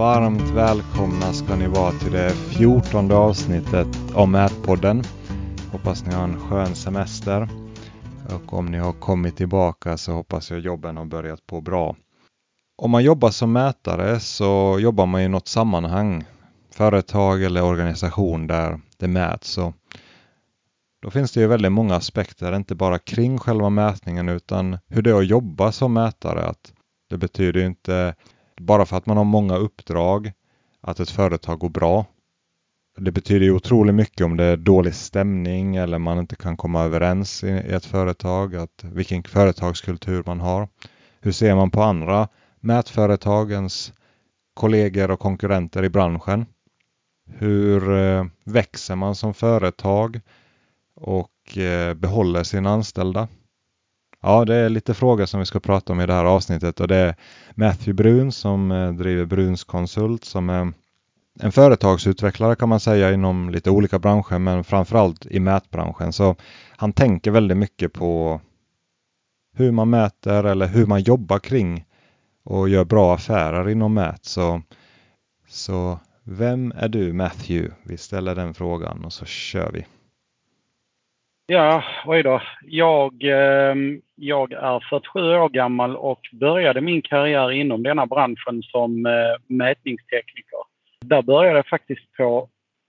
Varmt välkomna ska ni vara till det fjortonde avsnittet av Mätpodden. Hoppas ni har en skön semester. Och om ni har kommit tillbaka så hoppas jag jobben har börjat på bra. Om man jobbar som mätare så jobbar man i något sammanhang. Företag eller organisation där det mäts. Och då finns det ju väldigt många aspekter, inte bara kring själva mätningen utan hur det är att jobba som mätare. Att det betyder inte bara för att man har många uppdrag att ett företag går bra. Det betyder ju otroligt mycket om det är dålig stämning eller man inte kan komma överens i ett företag, att vilken företagskultur man har. Hur ser man på andra mätföretagens kollegor och konkurrenter i branschen? Hur eh, växer man som företag och eh, behåller sina anställda? Ja, det är lite frågor som vi ska prata om i det här avsnittet och det är Matthew Brun som eh, driver Bruns Konsult som är en företagsutvecklare kan man säga inom lite olika branscher men framförallt i mätbranschen. Så han tänker väldigt mycket på hur man mäter eller hur man jobbar kring och gör bra affärer inom mät. Så, så vem är du Matthew? Vi ställer den frågan och så kör vi. Ja, oj då. Jag, eh, jag är 47 år gammal och började min karriär inom denna branschen som eh, mätningstekniker. Där började jag faktiskt på,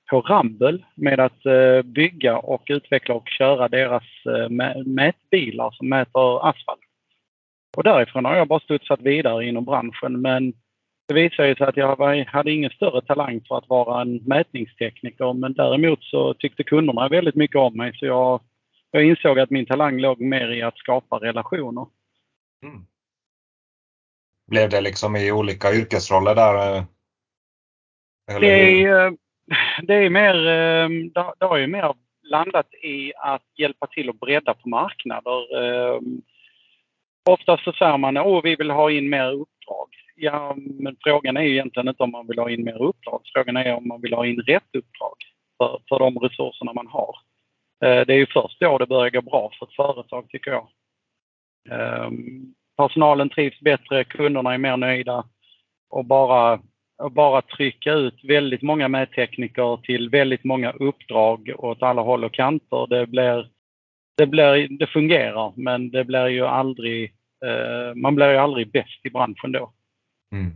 på Ramble med att eh, bygga och utveckla och köra deras mätbilar som mäter asfalt. Och därifrån har jag bara studsat vidare inom branschen men det visade sig att jag hade ingen större talang för att vara en mätningstekniker men däremot så tyckte kunderna väldigt mycket om mig så jag jag insåg att min talang låg mer i att skapa relationer. Mm. Blev det liksom i olika yrkesroller där? Eh, det är, eh, det är mer, eh, det har ju mer landat i att hjälpa till att bredda på marknader. Oftast så säger man att vi vill ha in mer uppdrag. Ja, men frågan är ju egentligen inte om man vill ha in mer uppdrag. Frågan är om man vill ha in rätt uppdrag för, för de resurserna man har. Eh, det är ju först då det börjar gå bra för ett företag tycker jag. Ehm, personalen trivs bättre, kunderna är mer nöjda och bara, och bara trycka ut väldigt många mättekniker till väldigt många uppdrag åt alla håll och kanter. Det, blir, det, blir, det fungerar men det blir ju aldrig, eh, man blir ju aldrig bäst i branschen då. Mm.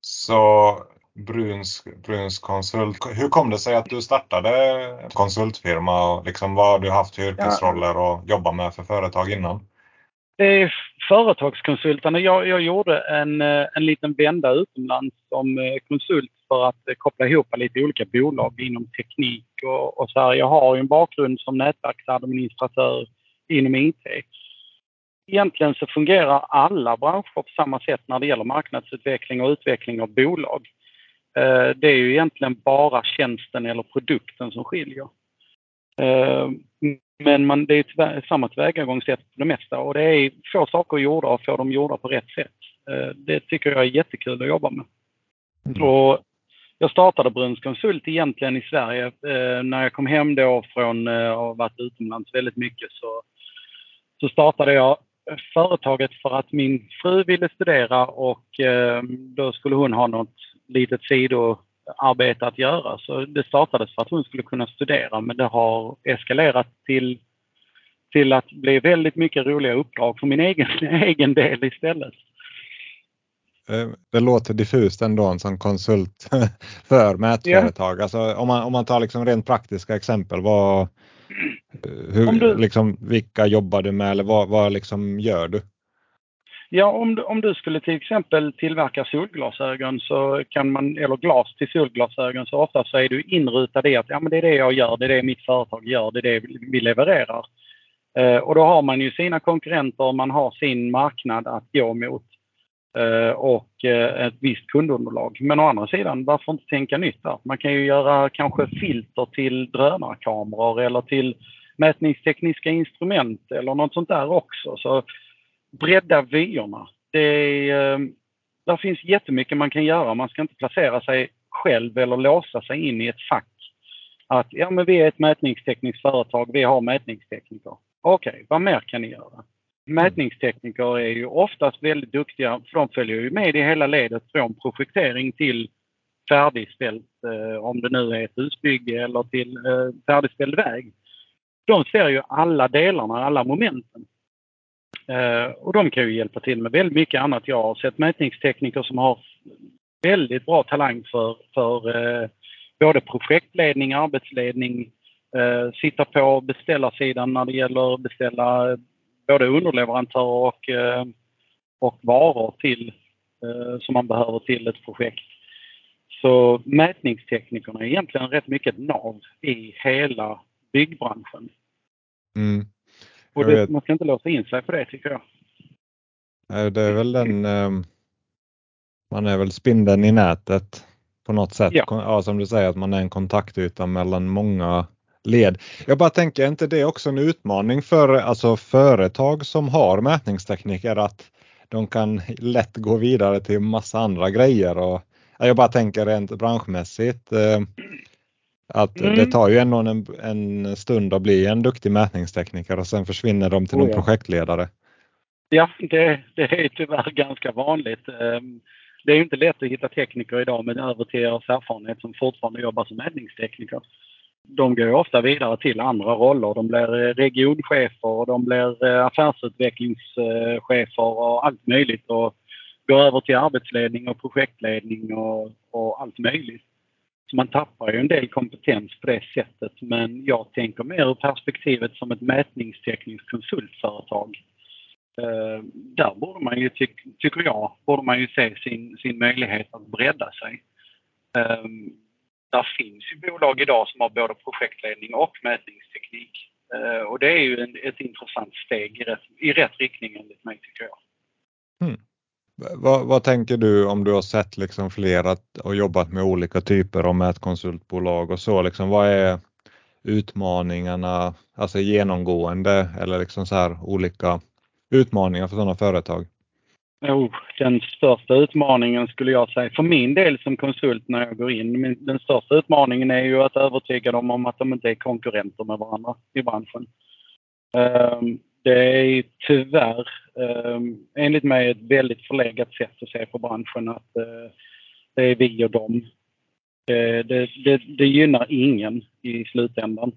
Så Bruns, Bruns konsult. Hur kom det sig att du startade konsultfirma och liksom vad har du haft för yrkesroller och jobbat med för företag innan? Det är företagskonsulterna. Jag, jag gjorde en, eh, en liten vända utomlands som eh, konsult för att eh, koppla ihop lite olika bolag inom teknik och, och så här. Jag har ju en bakgrund som nätverksadministratör inom IT. Egentligen så fungerar alla branscher på samma sätt när det gäller marknadsutveckling och utveckling av bolag. Eh, det är ju egentligen bara tjänsten eller produkten som skiljer. Eh, men man, det är samma tillvägagångssätt på det mesta och det är få saker gjorda och få dem gjorda på rätt sätt. Eh, det tycker jag är jättekul att jobba med. Mm. Och jag startade Bruns Konsult egentligen i Sverige. När jag kom hem då från att ha varit utomlands väldigt mycket så, så startade jag företaget för att min fru ville studera och då skulle hon ha något litet sidoarbete att göra. Så det startades för att hon skulle kunna studera men det har eskalerat till, till att bli väldigt mycket roliga uppdrag för min egen, egen del istället. Eh, det låter diffust ändå som konsult för mätföretag. Ja. Alltså, om, man, om man tar liksom rent praktiska exempel. Vad, hur, du, liksom, vilka jobbar du med eller vad, vad liksom gör du? Ja, om du, om du skulle till exempel tillverka solglasögon så kan man, eller glas till solglasögon så ofta så är du inrutad i att ja, men det är det jag gör, det är det mitt företag gör, det är det vi levererar. Eh, och då har man ju sina konkurrenter, man har sin marknad att gå mot eh, och eh, ett visst kundunderlag. Men å andra sidan, varför inte tänka nytt där? Man kan ju göra kanske filter till drönarkameror eller till mätningstekniska instrument eller något sånt där också. Så bredda vyerna. Det är, eh, där finns jättemycket man kan göra. Man ska inte placera sig själv eller låsa sig in i ett fack. Att ja, men vi är ett mätningstekniskt företag, vi har mätningstekniker. Okej, okay, vad mer kan ni göra? mätningstekniker är ju oftast väldigt duktiga för de följer ju med i hela ledet från projektering till färdigställt, eh, om det nu är ett husbygge eller till eh, färdigställd väg. De ser ju alla delarna, alla momenten. Eh, och de kan ju hjälpa till med väldigt mycket annat. Jag har sett mätningstekniker som har väldigt bra talang för, för eh, både projektledning, arbetsledning, eh, sitta på beställarsidan när det gäller att beställa både underleverantörer och, eh, och varor till, eh, som man behöver till ett projekt. Så mätningsteknikerna är egentligen rätt mycket ett nav i hela byggbranschen. Mm. Och det, man ska inte låsa in sig på det tycker jag. Det är väl den, ehm, man är väl spindeln i nätet på något sätt. Ja. ja. som du säger att man är en kontaktyta mellan många led. Jag bara tänker, är inte det också en utmaning för alltså företag som har mätningstekniker att de kan lätt gå vidare till massa andra grejer och jag bara tänker rent branschmässigt eh, att mm. det tar ju ändå en, en stund att bli en duktig mätningstekniker och sen försvinner de till oh, någon ja. projektledare. Ja, det, det är tyvärr ganska vanligt. Ehm, det är inte lätt att hitta tekniker idag med över 10 års erfarenhet som fortfarande jobbar som mätningstekniker. De går ofta vidare till andra roller. De blir regionchefer och de blir eh, affärsutvecklingschefer och allt möjligt och går över till arbetsledning och projektledning och, och allt möjligt. Så man tappar ju en del kompetens på det sättet men jag tänker mer ur perspektivet som ett mätningstekniskt konsultföretag. Eh, där borde man ju, ty tycker jag, borde man ju se sin, sin möjlighet att bredda sig. Eh, där finns ju bolag idag som har både projektledning och mätningsteknik. Eh, och det är ju en, ett intressant steg i rätt, i rätt riktning enligt mig tycker jag. Mm. Vad, vad, tänker du om du har sett liksom flera och jobbat med olika typer av mätkonsultbolag och så? Liksom, vad är utmaningarna, alltså genomgående eller liksom så här olika utmaningar för sådana företag? Oh, den största utmaningen skulle jag säga, för min del som konsult när jag går in, den största utmaningen är ju att övertyga dem om att de inte är konkurrenter med varandra i branschen. Um, det är tyvärr ehm, enligt mig ett väldigt förlegat sätt att se på branschen att eh, det är vi och dem. Det, det, det, det gynnar ingen i slutändan.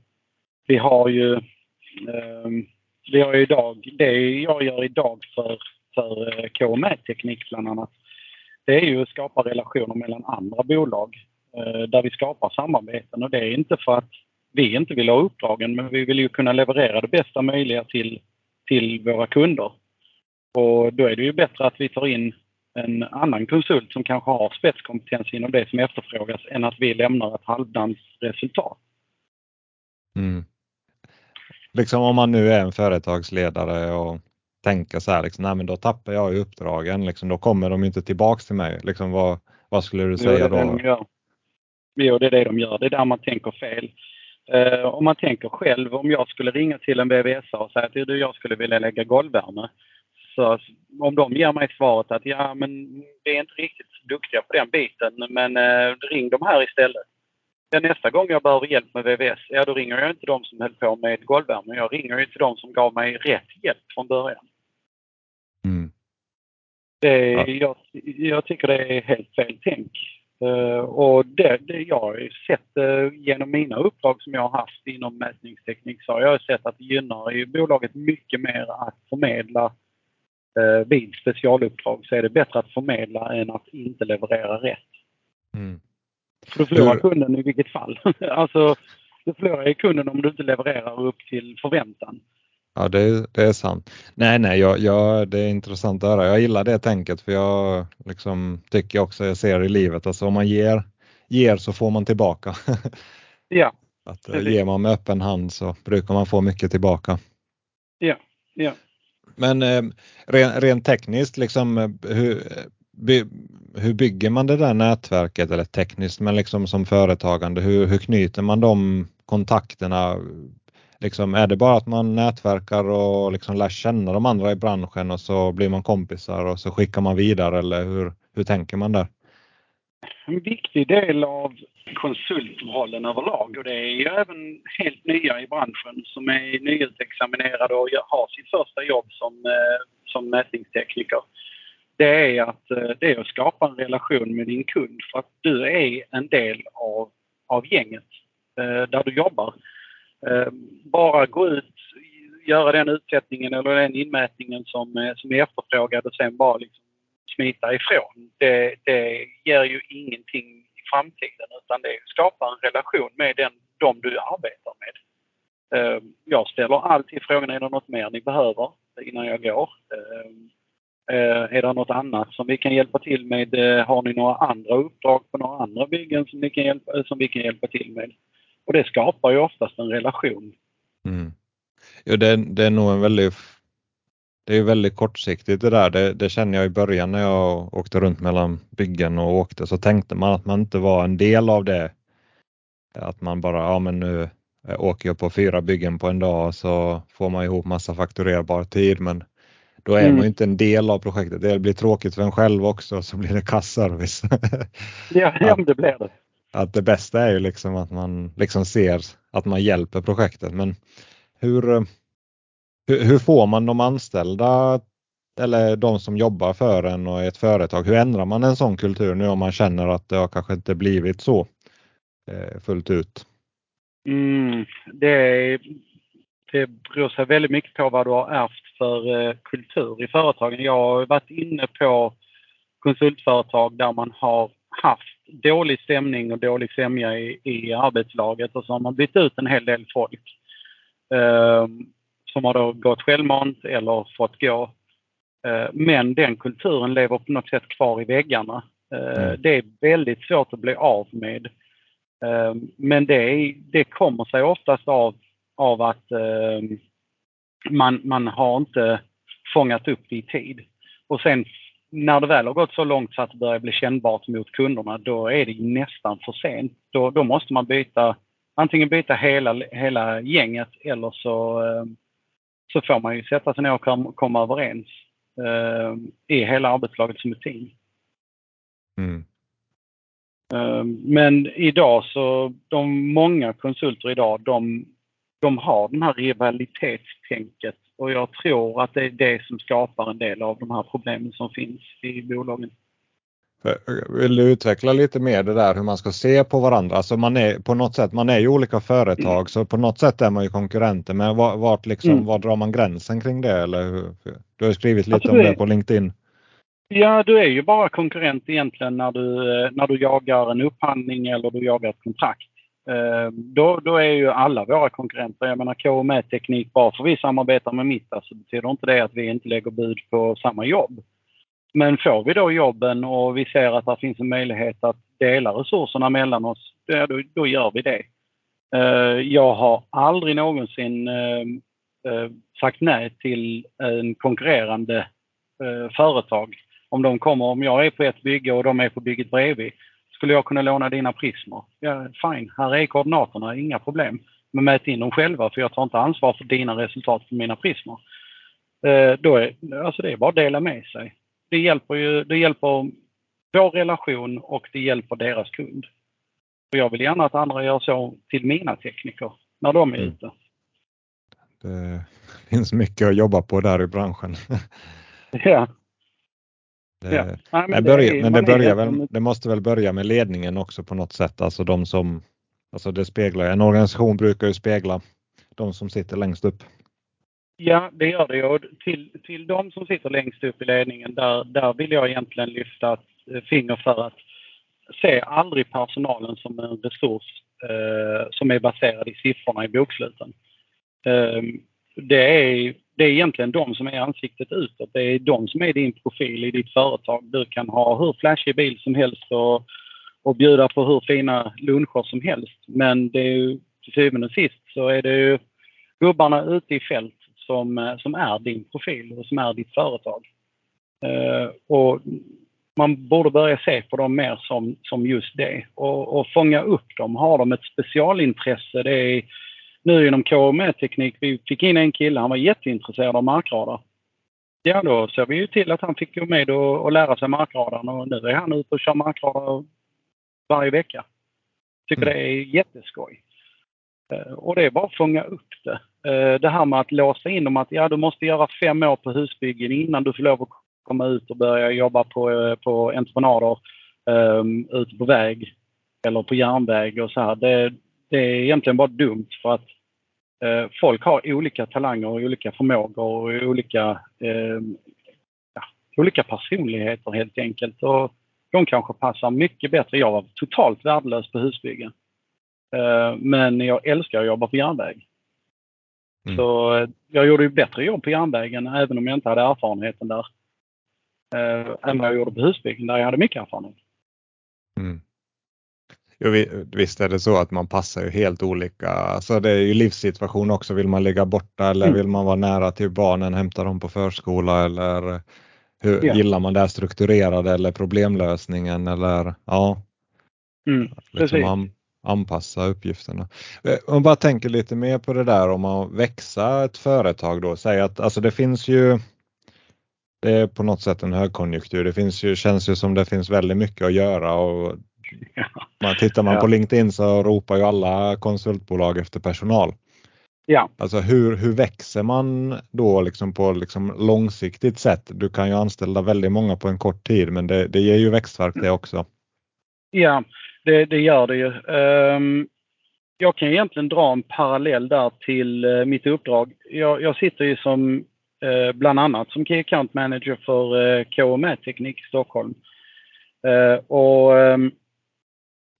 Vi har ju ehm, vi har ju idag, det jag gör idag för, för eh, KME-teknik bland annat, det är ju att skapa relationer mellan andra bolag eh, där vi skapar samarbeten och det är inte för att vi inte vill ha uppdragen men vi vill ju kunna leverera det bästa möjliga till, till våra kunder. Och då är det ju bättre att vi tar in en annan konsult som kanske har spetskompetens inom det som efterfrågas än att vi lämnar ett halvdant resultat. Mm liksom om man nu är en företagsledare och tänker så här, liksom, nej men då tappar jag ju uppdragen, liksom, då kommer de inte tillbaks till mig. Liksom, vad, vad skulle du säga jo, då? De jo, det är det de gör. Det är där man tänker fel. Uh, om man tänker själv, om jag skulle ringa till en VVS och säga att du, jag skulle vilja lägga golvvärme. Så om de ger mig svaret att ja, men vi är inte riktigt duktiga på den biten, men uh, ring de här istället. Ja, nästa gång jag behöver hjälp med VVS, ja då ringer jag inte de som höll på med golvvärme. Jag ringer ju till de som gav mig rätt hjälp från början. Mm. Det, ja. jag, jag tycker det är helt fel tänk. Uh, och det, det jag har sett uh, genom mina uppdrag som jag har haft inom mätningsteknik så har jag sett att det gynnar i bolaget mycket mer att förmedla uh, vid specialuppdrag så är det bättre att förmedla än att inte leverera rätt. Mm. För du förlorar kunden i vilket fall. alltså, du förlorar ju kunden om du inte levererar upp till förväntan. Ja, det, det är sant. Nej, nej, jag, jag, det är intressant att höra. Jag gillar det tänket för jag liksom, tycker också jag ser i livet, alltså om man ger, ger så får man tillbaka. ja. Att eh, ger man med öppen hand så brukar man få mycket tillbaka. Ja, ja. Men eh, rent, rent tekniskt, liksom, eh, hur, by, hur bygger man det där nätverket eller tekniskt men liksom som företagande, hur, hur knyter man de kontakterna? Liksom, är det bara att man nätverkar och liksom lär känna de andra i branschen och så blir man kompisar och så skickar man vidare eller hur, hur tänker man där? en viktig del av konsultrollen överlag och det är ju även helt nya i branschen som är nyutexaminerade och har sitt första jobb som, eh, som mätningstekniker. Det är att eh, det är att skapa en relation med din kund för att du är en del av, av gänget eh, där du jobbar. Eh, bara gå ut, göra den utsättningen eller den inmätningen som, eh, som är efterfrågad och sen bara liksom smita ifrån. Det, det ger ju ingenting i framtiden utan det skapar en relation med den, de du arbetar med. Eh, jag ställer alltid frågan, är det något mer ni behöver innan jag går? Är det något annat som vi kan hjälpa till med? Har ni några andra uppdrag på några andra byggen som, ni kan hjälpa, som vi kan hjälpa till med? Och det skapar ju oftast en relation. Mm. Jo, det, det är nog en väldigt det är väldigt kortsiktigt det där. Det, det känner jag i början när jag åkte runt mellan byggen och åkte så tänkte man att man inte var en del av det. Att man bara, ja men nu åker jag på fyra byggen på en dag så får man ihop massa fakturerbar tid men då är mm. man inte en del av projektet. Det blir tråkigt för en själv också så blir det kasservice. ja, ja det blir det. Att det bästa är ju liksom att man liksom ser att man hjälper projektet men hur hur, hur får man de anställda eller de som jobbar för en och ett företag, hur ändrar man en sån kultur nu om man känner att det har kanske inte blivit så eh, fullt ut? Mm, det, det beror sig väldigt mycket på vad du har ärvt för eh, kultur i företagen. Jag har varit inne på konsultföretag där man har haft dålig stämning och dålig sämja i, i arbetslaget och så har man bytt ut en hel del folk. Um, som har då gått självmant eller fått gå. Eh, men den kulturen lever på något sätt kvar i väggarna. Eh, mm. Det är väldigt svårt att bli av med. Eh, men det, det kommer sig oftast av, av att man, man har inte fångat upp det i tid. Och sen när det väl har gått så långt så att det börjar bli kännbart mot kunderna, då är det nästan för sent. Då, då måste man byta, antingen byta hela, hela gänget eller så så får man ju sätta sig ner och komma överens eh, i hela arbetslaget som ett team. Mm. Eh, men idag så, de många konsulter idag, de, de har den här rivalitetstänket och jag tror att det är det som skapar en del av de här problemen som finns i bolagen. Vill du utveckla lite mer det där hur man ska se på varandra? Alltså man är på något sätt, man är ju olika företag mm. så på något sätt är man ju konkurrenter. Men vart, liksom, mm. var drar man gränsen kring det? Eller hur? Du har skrivit lite alltså, om det på LinkedIn. Ja, du är ju bara konkurrent egentligen när du, när du jagar en upphandling eller du jagar ett kontrakt. Eh, då, då är ju alla våra konkurrenter. Jag menar KME Teknik, bara för vi samarbetar med Mitta så betyder inte det att vi inte lägger bud på samma jobb. Men får vi då jobben och vi ser att det finns en möjlighet att dela resurserna mellan oss, då, då gör vi det. Eh, jag har aldrig någonsin eh, sagt nej till en konkurrerande företag. Om de kommer, om jag är på ett bygge och de är på bygget bredvid, skulle jag kunna låna dina prismer? Ja, fine, här är koordinaterna, inga problem. Men mät in dem själva för jag tar inte ansvar för dina resultat för mina prismer. Då är, alltså det är bara att dela med sig det hjälper ju, det hjälper vår relation och det hjälper deras kund. Och jag vill gärna att andra gör så till mina tekniker när de är mm. ute. Det finns mycket att jobba på där i branschen. ja. Det, ja. Nej, men, det, börjar, men det, börjar väl, det måste väl börja med ledningen också på något sätt. Alltså de som, alltså det speglar, en organisation brukar ju spegla de som sitter längst upp. Ja, det gör det. Och till, till de som sitter längst upp i ledningen, där, där vill jag egentligen lyfta ett finger för att se aldrig personalen som en resurs eh, som är baserad i siffrorna i boksluten. Eh, det, är, det är egentligen de som är ansiktet utåt. Det är de som är din profil i ditt företag. Du kan ha hur flashig bil som helst och, och bjuda på hur fina luncher som helst. Men det är ju, till syvende och sist så är det ju gubbarna ute i fält som, som är din profil och som är ditt företag. Uh, och man borde börja se på dem mer som, som just det och, och fånga upp dem. Har de ett specialintresse? Det är nu inom KME-teknik, vi fick in en kille, han var jätteintresserad av markradar. Ja, då såg vi ju till att han fick gå med och, och lära sig markradarn och nu är han ute och kör markradar varje vecka. Tycker Mm. det är jätteskoj. Eh, Och det är bara att fånga upp det. Eh, Det här med att låsa in dem att ja, du måste göra fem år på husbyggen innan du får lov att komma ut och börja jobba på, eh, på entreprenader um, ute på väg eller på järnväg och så här. Det, det är egentligen bara dumt för att eh, folk har olika talanger och olika förmågor och olika, eh, ja, olika personligheter helt enkelt. Och de kanske passar mycket bättre. Jag var totalt värdelös på husbyggen. Eh, men jag älskar att jobba på järnväg. Mm. Så eh, jag gjorde ju bättre jobb på järnvägen även om jag inte hade erfarenheten där. Eh, än vad jag gjorde på husbyggen där jag hade mycket erfarenhet. Jo, vi- visst är det så att man passar ju helt olika. Alltså det är ju livssituation också. Vill man ligga borta eller Mm. vill man vara nära till barnen, hämta dem på förskola eller hur, Ja. gillar man det här strukturerade eller problemlösningen eller ja, Mm, liksom an, anpassa uppgifterna. Eh, Om man bara tänker lite mer på det där om att växa ett företag då. Säg att alltså det finns ju det är på något sätt en högkonjunktur. Det finns ju, känns ju som det finns väldigt mycket att göra och. man tittar man Ja. på LinkedIn så ropar ju alla konsultbolag efter personal. ja. Alltså hur, hur växer man då liksom på liksom långsiktigt sätt? Du kan ju anställa väldigt många på en kort tid men det, det ger ju växtverk det också. Ja, det, det gör det ju. Ehm, jag kan egentligen dra en parallell där till eh, mitt uppdrag. Jag, jag sitter ju som eh, bland annat som Key Account Manager för uh, KMA Teknik i Stockholm. Eh, och ehm,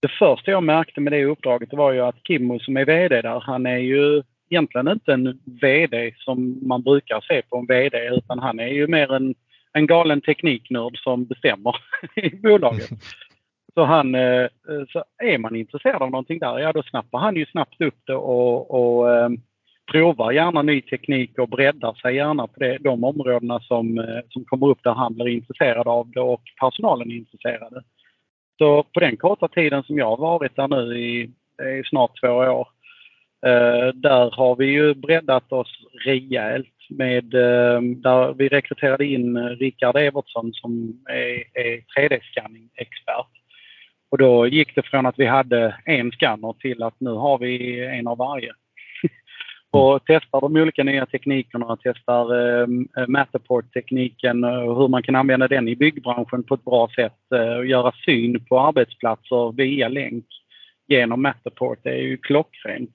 det första jag märkte med det uppdraget var ju att Kimmo som är VD där, han är ju egentligen inte en VD som man brukar se på en VD utan han är ju mer en, en galen tekniknörd som bestämmer i bolaget. Så, han, eh, så är man intresserad av någonting där, ja då snappar han ju snabbt upp det och, och eh, provar gärna ny teknik och breddar sig gärna på det, de områdena som, eh, som kommer upp där han blir intresserad av det och personalen är intresserade. Så på den korta tiden som jag har varit där nu i, i snart två år, eh, där har vi ju breddat oss rejält med, eh, där vi rekryterade in eh, Rickard Evertsson som är, är 3D-scanning-expert. Och då gick det från att vi hade en skanner till att nu har vi en av varje och testar de olika nya teknikerna, testar eh, eh Matterport-tekniken eh, och hur man kan använda den i byggbranschen på ett bra sätt eh, och göra syn på arbetsplatser via länk genom Matterport. Det är ju klockrent.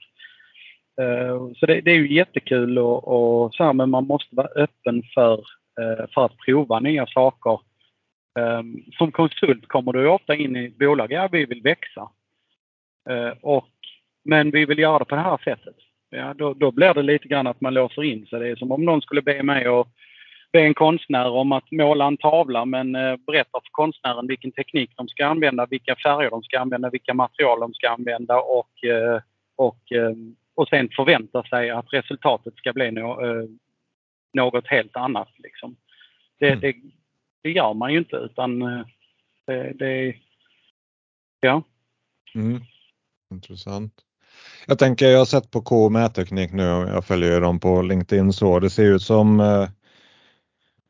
Eh, så det, det är ju jättekul och, och så här, men man måste vara öppen för, eh, för att prova nya saker. Eh, som konsult kommer du ofta in i ett bolag, ja vi vill växa. Och, men vi vill göra det på det här sättet. Ja, då, då blir det lite grann att man låser in sig. Det är som om någon skulle be mig att be en konstnär om att måla en tavla men uh, berätta för konstnären vilken teknik de ska använda, vilka färger de ska använda, vilka material de ska använda och, uh, och, och sen förvänta sig att resultatet ska bli no, något helt annat. Liksom. Det, Mm. det, det gör man ju inte utan eh, det, det ja. Mm. Intressant. Jag tänker, jag har sett på K mätteknik nu, jag följer ju dem på LinkedIn så. Det ser ut som eh,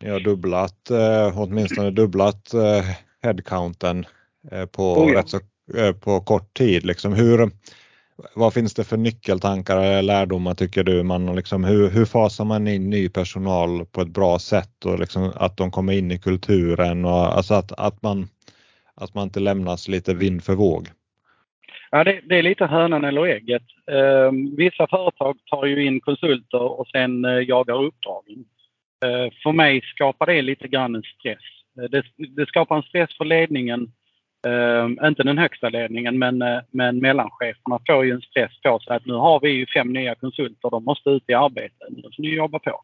ni har dubblat, eh, åtminstone dubblat eh, headcounten eh, på, Oh ja. rätt så, eh, på kort tid. Liksom hur, vad finns det för nyckeltankar eller lärdomar tycker du? Man, liksom, hur, hur fasar man in ny personal på ett bra sätt och liksom, att de kommer in i kulturen och alltså att, att, man, att man inte lämnas lite vind för våg? Ja, det, det är lite hönan eller ägget. Eh, vissa företag tar ju in konsulter och sen eh, jagar uppdragen. Eh, för mig skapar det lite grann en stress. Eh, det, det skapar en stress för ledningen. Eh, inte den högsta ledningen men, eh, men mellancheferna får ju en stress på sig att nu har vi ju fem nya konsulter, de måste ut i arbete. Nu får ni jobba på.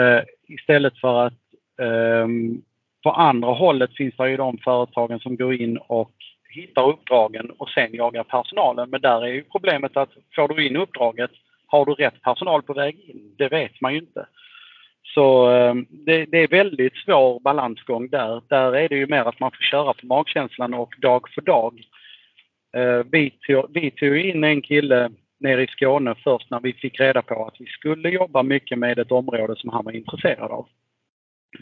Eh, istället för att ehm, på andra hållet finns det ju de företagen som går in och hittar uppdragen och sen jagar personalen. Men där är ju problemet att får du in uppdraget, har du rätt personal på väg in? Det vet man ju inte. Så ehm, det, det är väldigt svår balansgång där. Där är det ju mer att man får köra på magkänslan och dag för dag. Ehm, vi tog, vi tog in en kille nere i Skåne först när vi fick reda på att vi skulle jobba mycket med ett område som han var intresserad av.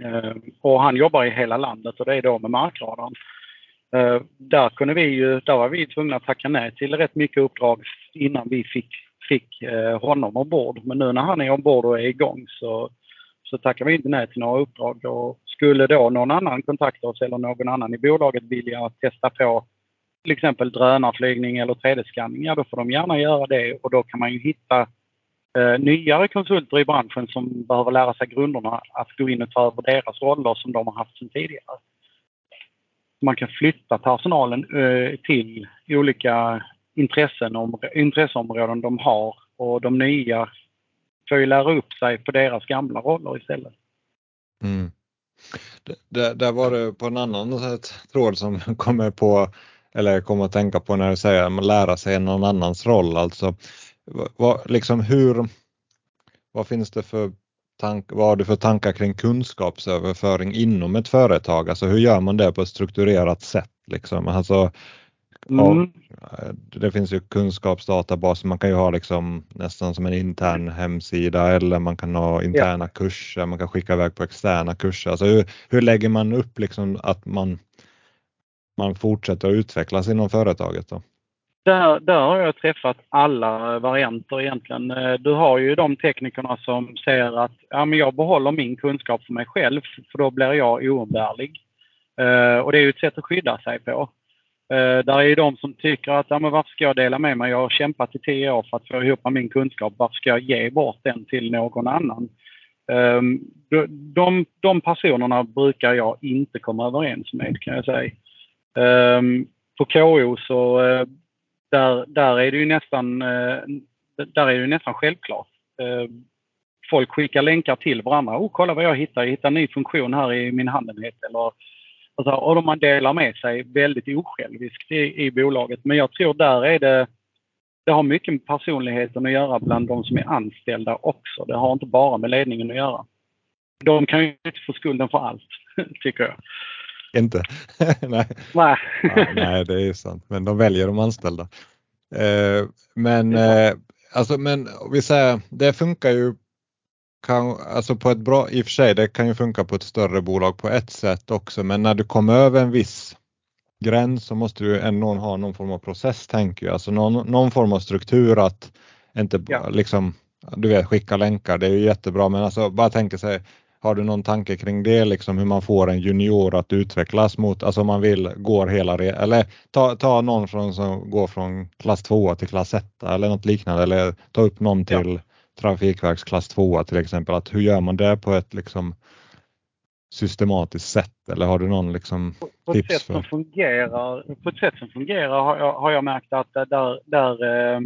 Ehm, och han jobbar i hela landet och det är då med markradarn. Eh, där, kunde vi ju, där var vi tvungna att tacka nej till rätt mycket uppdrag innan vi fick, fick eh, honom ombord. Men nu när han är ombord och är igång så, så tackar vi inte nej till några uppdrag. Och skulle då någon annan kontakta oss eller någon annan i bolaget vilja testa på till exempel drönarflygning eller 3D-skanning, ja då får de gärna göra det och då kan man ju hitta eh, nyare konsulter i branschen som behöver lära sig grunderna att gå in och ta över deras roller som de har haft sedan tidigare. Man kan flytta personalen eh, till olika intressen, om, intresseområden de har och de nya får ju lära upp sig på deras gamla roller istället. Mm. Där, där var det på en annan tråd som kommer på eller kommer att tänka på när du säger att man lära sig någon annans roll. Alltså, vad, liksom hur, vad finns det för tank, vad har du för tankar kring kunskapsöverföring inom ett företag? Alltså hur gör man det på ett strukturerat sätt? Liksom? Alltså, mm. det finns ju kunskapsdatabaser, man kan ju ha liksom nästan som en intern hemsida eller man kan ha interna ja. kurser, man kan skicka iväg på externa kurser. Alltså hur, hur lägger man upp liksom att man man fortsätter att utvecklas inom företaget? Då? Där, där har jag träffat alla varianter egentligen. Eh, du har ju de teknikerna som säger att ja, men jag behåller min kunskap för mig själv för då blir jag oumbärlig. Uh, och det är ju ett sätt att skydda sig på. Uh, där är ju de som tycker att ja, men varför ska jag dela med mig? Jag har kämpat i tio år för att få ihop min kunskap. Varför ska jag ge bort den till någon annan? Um, de, de personerna brukar jag inte komma överens med kan jag säga. Um, på KO så uh, där, där är det ju nästan, eh, där är det nästan självklart. Eh, folk skickar länkar till varandra. Oh, kolla vad jag hittar. Jag hittar en ny funktion här i min handenhet. Eller, alltså, och man delar med sig väldigt osjälviskt i, i bolaget. Men jag tror där är det, det har mycket med personligheten att göra bland de som är anställda också. Det har inte bara med ledningen att göra. De kan ju inte få skulden för allt, tycker jag inte. nej. Nej. ja, nej, det är sant. Men de väljer de anställda. Eh, men, eh, alltså, men vi säger, det funkar ju kan, alltså på ett bra, i och för sig, det kan ju funka på ett större bolag på ett sätt också, men när du kommer över en viss gräns så måste du ändå ha någon form av process tänker jag, alltså någon, någon form av struktur att inte ja. liksom, du vet skicka länkar, det är ju jättebra, men alltså bara tänka sig har du någon tanke kring det, liksom hur man får en junior att utvecklas mot, alltså om man vill gå hela eller ta, ta någon från, som går från klass 2 till klass 1 eller något liknande eller ta upp någon till ja. Trafikverks klass 2 till exempel. Att hur gör man det på ett liksom systematiskt sätt eller har du någon liksom på, på tips? Ett sätt för? Som fungerar, på ett sätt som fungerar har jag, har jag märkt att där, där eh,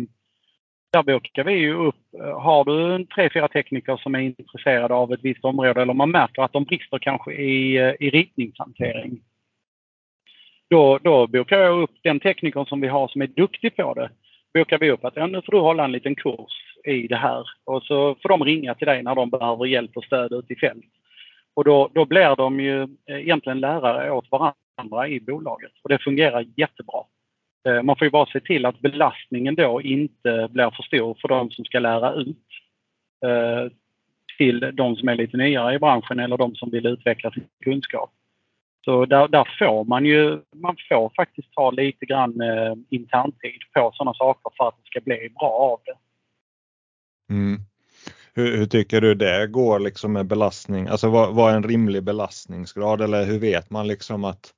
där bokar vi ju upp. Har du en tre, fyra tekniker som är intresserade av ett visst område eller man märker att de brister kanske i, eh, i ritningshantering. Då, då bokar jag upp den teknikern som vi har som är duktig på det. Bokar vi upp att ja, nu får du hålla en liten kurs i det här och så får de ringa till dig när de behöver hjälp och stöd ute i fält. Och då, då blir de ju eh, egentligen lärare åt varandra i bolaget och det fungerar jättebra. Eh, man får ju bara se till att belastningen då inte blir för stor för de som ska lära ut eh, till de som är lite nyare i branschen eller de som vill utveckla sin kunskap. Så där, där får man ju, man får faktiskt ta lite grann eh, interntid på sådana saker för att det ska bli bra av det. Mm. Hur, hur, tycker du det går liksom med belastning? Alltså vad, vad är en rimlig belastningsgrad eller hur vet man liksom att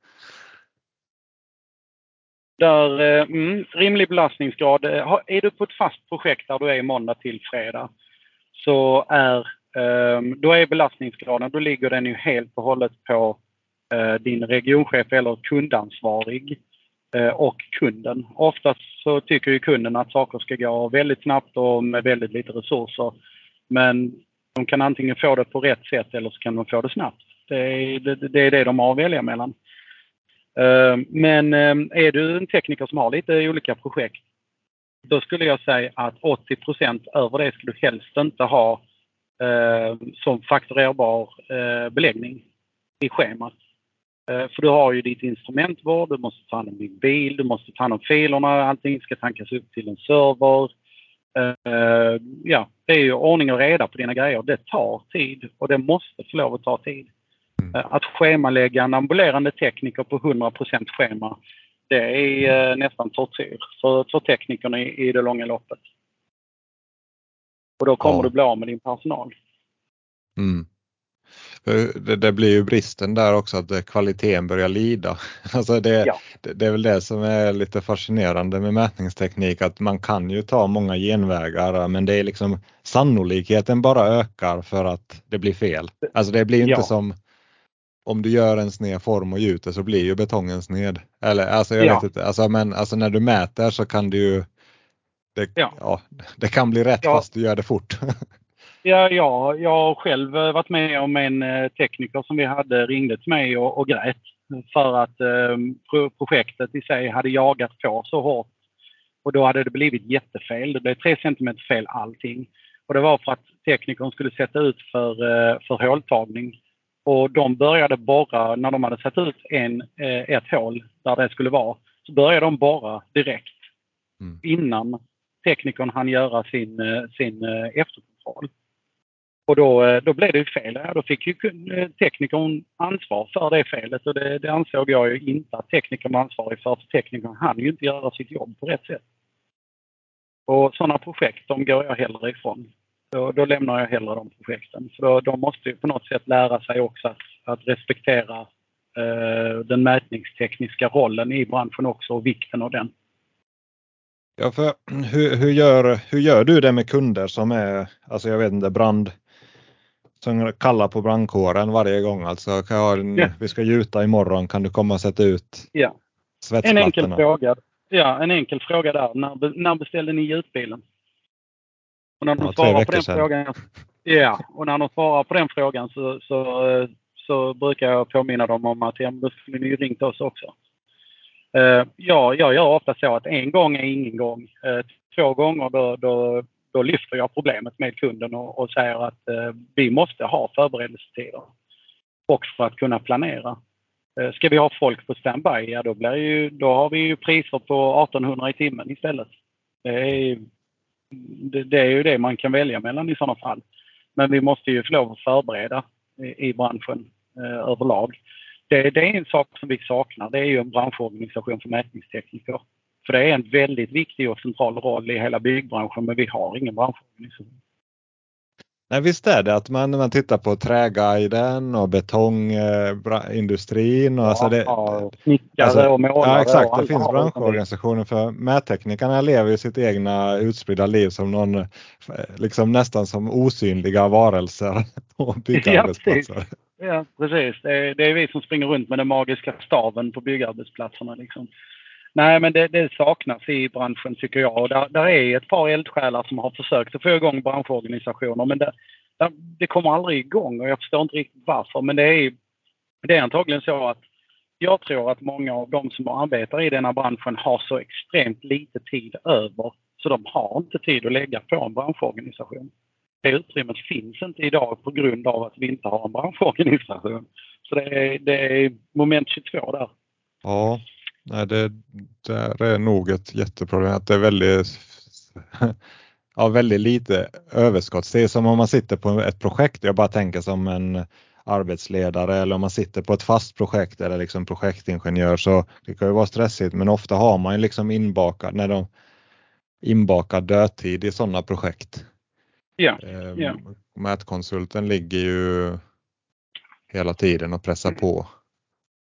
där, eh, mm, rimlig belastningsgrad. Eh, är du på ett fast projekt där du är måndag till fredag så är, ehm, då är belastningsgraden, då ligger den ju helt och hållet på eh, din regionchef eller kundansvarig och kunden. Oftast så tycker ju kunden att saker ska gå väldigt snabbt och med väldigt lite resurser. Men de kan antingen få det på rätt sätt eller så kan de få det snabbt. Det är det, det, är det de har att välja mellan. Eh, men eh, är du en tekniker som har lite olika projekt, då skulle jag säga att 80 över det skulle du helst inte ha eh, som fakturerbar beläggning i schemat. För du har ju ditt instrumentvård, du måste ta hand om din bil, du måste ta hand om filerna, allting ska tankas upp till en server. Ja, det är ju ordning och reda på dina grejer. Det tar tid och det måste få lov att ta tid. Mm. Att schemalägga en ambulerande tekniker på 100% schema, det är nästan tortyr för, för teknikerna i, i det långa loppet. Och då kommer ja. du bli av med din personal. Mm. Det, det, blir ju bristen där också att kvaliteten börjar lida. Alltså det, ja. det, det, är väl det som är lite fascinerande med mätningsteknik att man kan ju ta många genvägar men det är liksom sannolikheten bara ökar för att det blir fel. Alltså det blir inte ja. som om du gör en sned form och gjuter så blir ju betongen sned. Eller alltså jag ja. vet inte, alltså, men alltså när du mäter så kan du ju det, ja. ja det kan bli rätt fast du gör det fort. Ja, ja, jag har själv varit med om en eh, tekniker som vi hade ringde till mig och, och grät för att eh, projektet i sig hade jagat på så hårt. Och då hade det blivit jättefel. Det blev 3 cm fel allting. Och det var för att teknikern skulle sätta ut för, eh, för håltagning. Och de började borra, när de hade satt ut en, eh, ett hål där det skulle vara, så började de borra direkt. Mm. Innan teknikern hann göra sin, eh, sin eh, efterkontroll. Och då, då blev det fel. Ja, då fick ju teknikern ansvar för det felet och det, det ansåg jag ju inte att teknikern var ansvarig för. För teknikern hann ju inte göra sitt jobb på rätt sätt. Och sådana projekt, de går jag hellre ifrån. Då, då lämnar jag hellre de projekten. För då, de måste ju på något sätt lära sig också att, att respektera eh, den mätningstekniska rollen i branschen också och vikten av den. Ja, för hur, hur, gör, hur gör du det med kunder som är, alltså jag vet inte, brand, som kallar på brandkåren varje gång. Alltså, en, ja. vi ska gjuta imorgon, kan du komma och sätta ut ja. En enkel fråga. Ja, en enkel fråga där. När, när beställde ni gjutbilen? Och när de ja, svarar på den sedan. frågan, ja, och när de svarar på den frågan så, så, så brukar jag påminna dem om att ja, då skulle ni ju ringt oss också. Uh, ja, jag gör ofta så att en gång är ingen gång. Uh, två gånger då, då, då lyfter jag problemet med kunden och, och säger att uh, vi måste ha förberedelsetider. Och för att kunna planera. Ska vi ha folk på standby, ja då, blir ju, då har vi ju priser på 1800 i timmen istället. Det är, det, det är ju det man kan välja mellan i sådana fall. Men vi måste ju få lov att förbereda i, i branschen eh, överlag det, det, är en sak som vi saknar. Det är ju en branschorganisation för mätningstekniker. För det är en väldigt viktig och central roll i hela byggbranschen men vi har ingen branschorganisation. Nej, visst är det att man, man tittar på Träguiden och betongindustrin. Och ja, alltså det, snickare alltså, och målare. Ja exakt, det finns branschorganisationer för mätteknikerna lever ju sitt egna utspridda liv som någon, liksom nästan som osynliga varelser på byggarbetsplatser. Ja, Ja, precis. Det är, det är, vi som springer runt med den magiska staven på byggarbetsplatserna. Liksom. Nej, men det, det, saknas i branschen tycker jag. Och där, där, är ett par eldsjälar som har försökt att få igång branschorganisationer men det, det kommer aldrig igång och jag förstår inte riktigt varför. Men det är, det är antagligen så att jag tror att många av de som arbetar i denna branschen har så extremt lite tid över så de har inte tid att lägga på en branschorganisation det utrymmet finns inte idag på grund av att vi inte har en branschorganisation. Så det är, det är moment 22 där. Ja, nej, det där är nog ett jätteproblem att det är väldigt, ja, väldigt lite överskott. Det är som om man sitter på ett projekt. Jag bara tänker som en arbetsledare eller om man sitter på ett fast projekt eller liksom projektingenjör så det kan ju vara stressigt men ofta har man liksom inbakad, när de inbakad dödtid i sådana projekt. Ja. Eh, ja. Mätkonsulten ligger ju hela tiden och pressar på.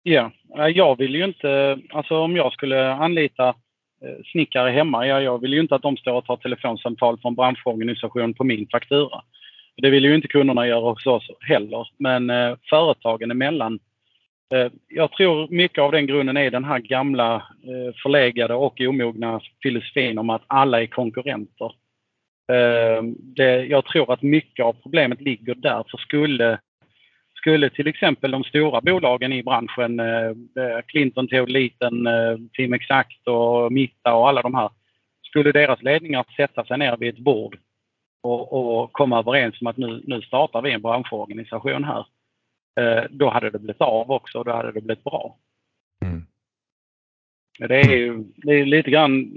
Ja, jag vill ju inte, alltså om jag skulle anlita eh, snickare hemma, ja, jag vill ju inte att de står och tar telefonsamtal från branschorganisation på min faktura. Det vill ju inte kunderna göra hos oss heller, men eh, företagen emellan. Eh, jag tror mycket av den grunden är den här gamla eh, förlegade och omogna filosofin om att alla är konkurrenter. Eh, det, jag tror att mycket av problemet ligger där. För skulle, skulle till exempel de stora bolagen i branschen, eh, eh, Clinton, Teoliten, eh, Team Exakt och Mitta och alla de här, skulle deras ledningar sätta sig ner vid ett bord och, och komma överens om att nu, nu startar vi en branschorganisation här. Då hade det blivit av också och då hade det blivit bra. Mm. Det är ju det är lite grann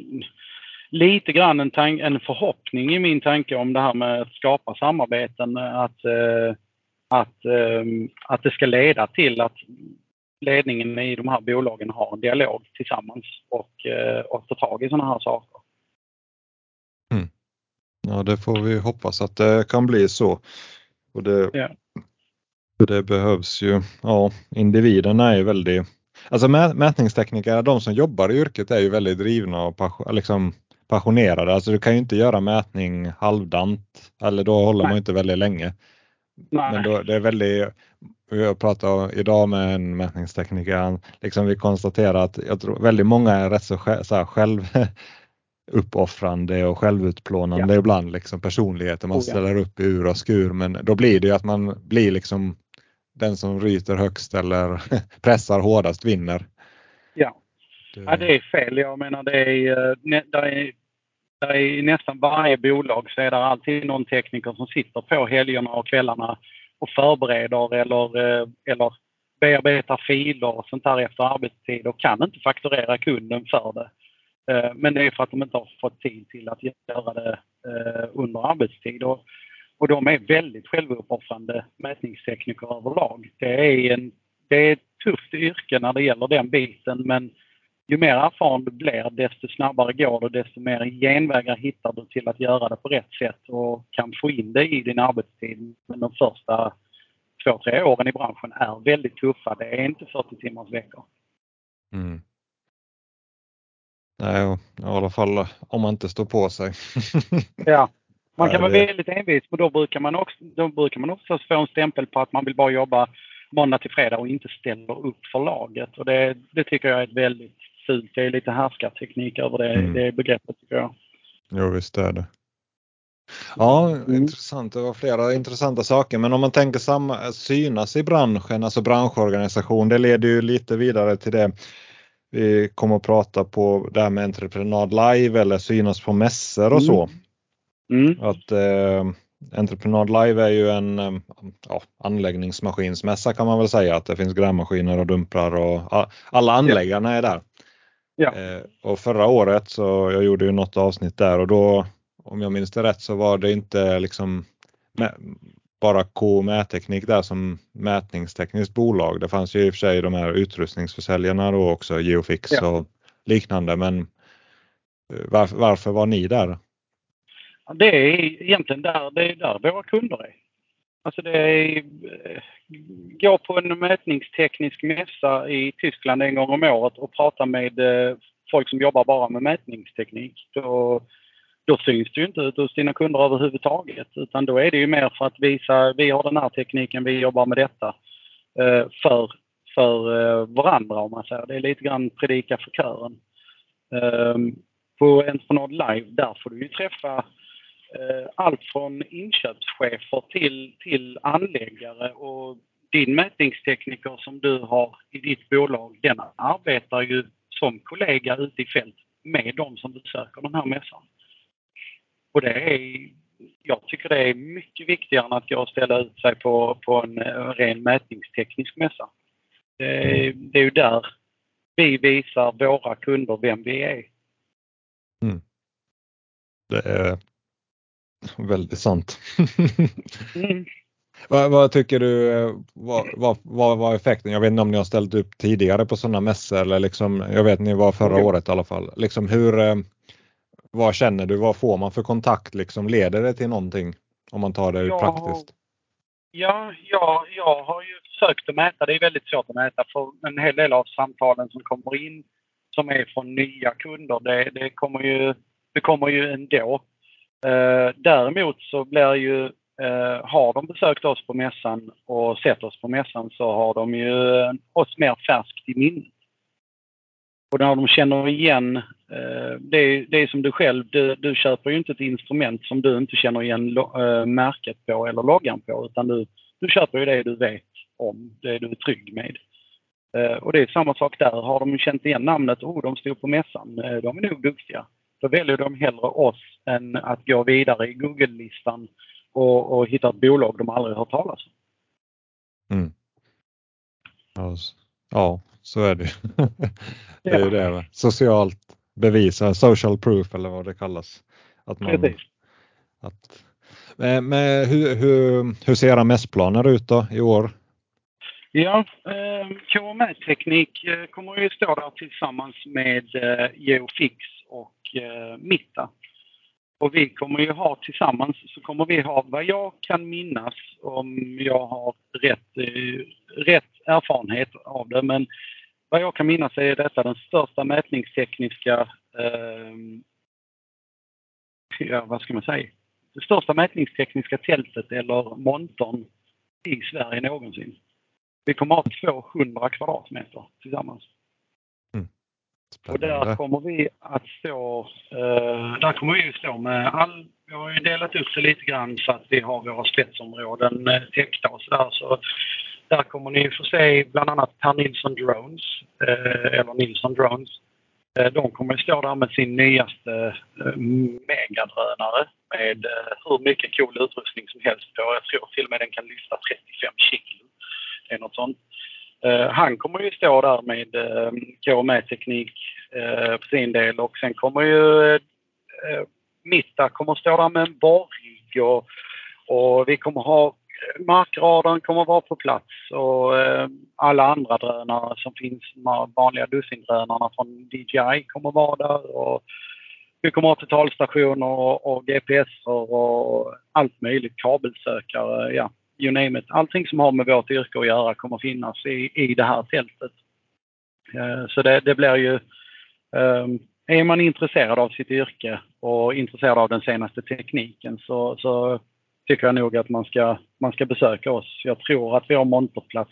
lite grann en, en förhoppning i min tanke om det här med att skapa samarbeten. Att, eh, att, ehm, att det ska leda till att ledningen i de här bolagen har en dialog tillsammans och, eh, och tar tag i sådana här saker. Mm. Ja, det får vi hoppas att det kan bli så. Och det, ja. det behövs ju, ja, individerna är ju väldigt, alltså mätningstekniker, de som jobbar i yrket är ju väldigt drivna och liksom passionerade. Alltså du kan ju inte göra mätning halvdant eller då håller Nej. man inte väldigt länge. Nej. Men då, det är väldigt, jag pratade idag med en mätningstekniker, liksom vi konstaterar att jag tror väldigt många är rätt så, så här, själv uppoffrande och självutplånande ja. ibland, liksom personligheter man oh, ja. ställer upp i ur och skur. Men då blir det ju att man blir liksom den som ryter högst eller pressar hårdast vinner. Ja. Det... ja, det är fel. Jag menar det är, eh, det är, det är i nästan varje bolag så är det alltid någon tekniker som sitter på helgerna och kvällarna och förbereder eller, eh, eller bearbetar filer och sånt där efter arbetstid och kan inte fakturera kunden för det. Eh, men det är för att de inte har fått tid till att göra det eh, under arbetstid. Och, och de är väldigt självuppoffrande mätningstekniker överlag. Det är, en, det är ett tufft yrke när det gäller den biten men ju mer erfaren du blir desto snabbare går det desto mer genvägar hittar du till att göra det på rätt sätt och kan få in det i din arbetstid. Men de första två, tre åren i branschen är väldigt tuffa. Det är inte 40 timmars veckor. Mm. Nej, i alla fall om man inte står på sig. ja, man kan vara väldigt envis men då brukar man också, då brukar man också få en stämpel på att man vill bara jobba måndag till fredag och inte ställer upp för laget. Och det, det tycker jag är ett väldigt fult. Det är lite härskarteknik över det, mm. det begreppet tycker jag. Jo, visst är det. Ja, mm. intressant. Det var flera intressanta saker. Men om man tänker samma, synas i branschen, alltså branschorganisation, det leder ju lite vidare till det vi kommer att prata på det här med entreprenad live eller synas på mässor och mm. så. Mm. Att eh, Entreprenad Live är ju en eh, ja, anläggningsmaskinsmässa kan man väl säga att det finns grävmaskiner och dumprar och alla anläggarna är där. Ja. Eh, och förra året så jag gjorde ju något avsnitt där och då om jag minns det rätt så var det inte liksom bara K mätteknik där som mätningstekniskt bolag. Det fanns ju i och för sig de här utrustningsförsäljarna då också, Geofix ja. och liknande. Men eh, varför, varför var ni där? Det är egentligen där, det är där våra kunder är. Alltså det är, eh, gå på en mätningsteknisk mässa i Tyskland en gång om året och prata med eh, folk som jobbar bara med mätningsteknik. Då, då syns det ju inte ut hos dina kunder överhuvudtaget utan då är det ju mer för att visa vi har den här tekniken, vi jobbar med detta eh, för, för varandra om man säger. Det är lite grann predika för kören. Ehm, på Entreprenad Live där får du ju träffa Eh, allt från inköpschefer till, till anläggare och din mätningstekniker som du har i ditt bolag, den arbetar ju som kollega ute i fält med de som besöker den här mässan. Och det är, jag tycker det är mycket viktigare än att gå och ställa ut sig på, på en eh, ren mätningsteknisk mässa. Det är, det är ju där vi visar våra kunder vem vi är. Mm. Det är Väldigt sant. mm. vad, vad, tycker du vad, vad, vad var effekten? Jag vet inte om ni har ställt upp tidigare på sådana mässor eller liksom, jag vet ni var förra året i alla fall. Liksom hur, eh, vad känner du? Vad får man för kontakt? Liksom, leder det till någonting om man tar det ja, praktiskt? Ja, ja, jag har ju försökt att mäta. Det är väldigt svårt att mäta för en hel del av samtalen som kommer in som är från nya kunder, det, det kommer ju det kommer ju ändå. Eh, däremot så blir ju, eh, har de besökt oss på mässan och sett oss på mässan så har de ju eh, oss mer färskt i minnet. Och när de känner igen, eh, det är, det är som du själv, du, du köper ju inte ett instrument som du inte känner igen eh, märket på eller loggan på utan du, du köper ju det du vet om, det du är trygg med. Och det är samma sak där. Har de känt igen namnet, oh de stod på mässan, de är nog duktiga. Då väljer de hellre oss än att gå vidare i Google-listan och, och hitta ett bolag de aldrig hört talas om. Mm. Ja, så är det. det är det. Socialt bevis, social proof eller vad det kallas. Att man, att, Men, men hur, hur, hur ser era mässplaner ut då i år? Ja, eh, KMS-teknik eh, kommer ju stå där tillsammans med eh, Geofix och eh, Mitta. Och vi kommer ju ha tillsammans så kommer vi ha vad jag kan minnas om jag har rätt, eh, rätt erfarenhet av det. Men vad jag kan minnas är detta den största mätningstekniska, eh, ja, vad ska man säga, det största mätningstekniska tältet eller montern i Sverige någonsin. Vi kommer ha 200 kvadratmeter tillsammans. Och där kommer vi att stå, eh, där kommer vi att stå med all, vi har ju delat upp det lite grann så att vi har våra spetsområden eh, täckta och sådär. Så där kommer ni få se bland annat Per Nilsson Drones, eh, eller Nilsson Drones. Eh, de kommer att stå där med sin nyaste eh, megadrönare med eh, hur mycket cool utrustning som helst på. Jag tror till och med den kan lyfta 35 kilo är något sånt. Eh, han kommer ju stå där med eh, KME-teknik eh, för på sin del. Och sen kommer ju Mitta kommer stå där med en borrigg och, och vi kommer ha markradarn kommer vara på plats. Och alla andra drönare som finns, de vanliga dussindrönarna från DJI kommer vara där. Och vi kommer ha totalstationer och, och GPS och allt möjligt, kabelsökare, ja you name it. Allting som har med vårt yrke att göra kommer finnas i, i det här tältet. Uh, så det, det, blir ju... Um, är man intresserad av sitt yrke och intresserad av den senaste tekniken så, så tycker jag nog att man ska, man ska besöka oss. Jag tror att vi har monterplats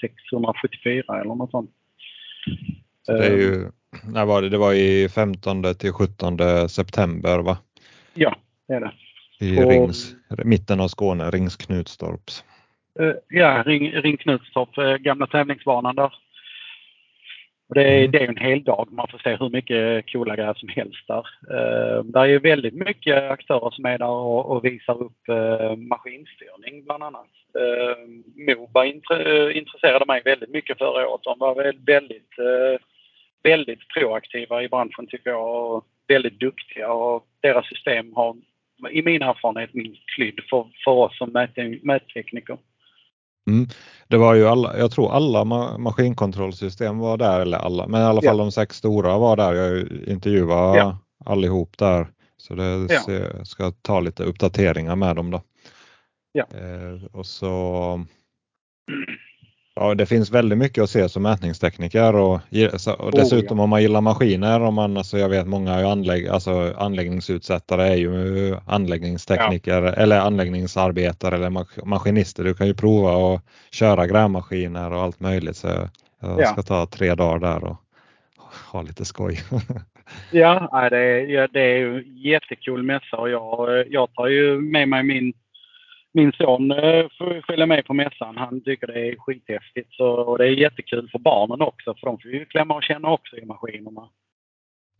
674 eh, eller något sånt. Så det är ju, ehm. när var det? Det var i 15 till 17 september va? Ja, det är det. I och, Rings, mitten av Skåne, Rings Knutstorps. Uh, ja, Ring, Ring Knutstorp, uh, gamla tävlingsbanan där. Och det, är, mm. det är en hel dag. Man får se hur mycket coola grejer som helst där. Uh, där är väldigt mycket aktörer som är där och, och visar upp uh, maskinstyrning bland annat. Uh, Moba intre, intresserade mig väldigt mycket förra året. De var väldigt, uh, väldigt proaktiva i branschen tycker jag och väldigt duktiga och deras system har i min erfarenhet minst skydd för, för oss som mättekniker. Mm. Det var ju alla, jag tror alla ma maskinkontrollsystem var där, eller alla, men i alla fall ja. de sex stora var där. Jag intervjuade ja. allihop där. Så det ja. ska ta lite uppdateringar med dem då. Ja. Eh, och så Ja, det finns väldigt mycket att se som mätningstekniker och, och dessutom oh, ja. om man gillar maskiner. Om man, alltså jag vet många anlägg, alltså anläggningsutsättare är ju anläggningstekniker ja. eller anläggningsarbetare eller maskinister. Du kan ju prova att köra grävmaskiner och allt möjligt. Så jag ja. ska ta tre dagar där och ha lite skoj. ja, det är, det är jättekul mässa och jag, jag tar ju med mig min min son eh, får följa med på mässan. Han tycker det är skithäftigt. Så, och det är jättekul för barnen också för de får ju klämma och känna också i maskinerna.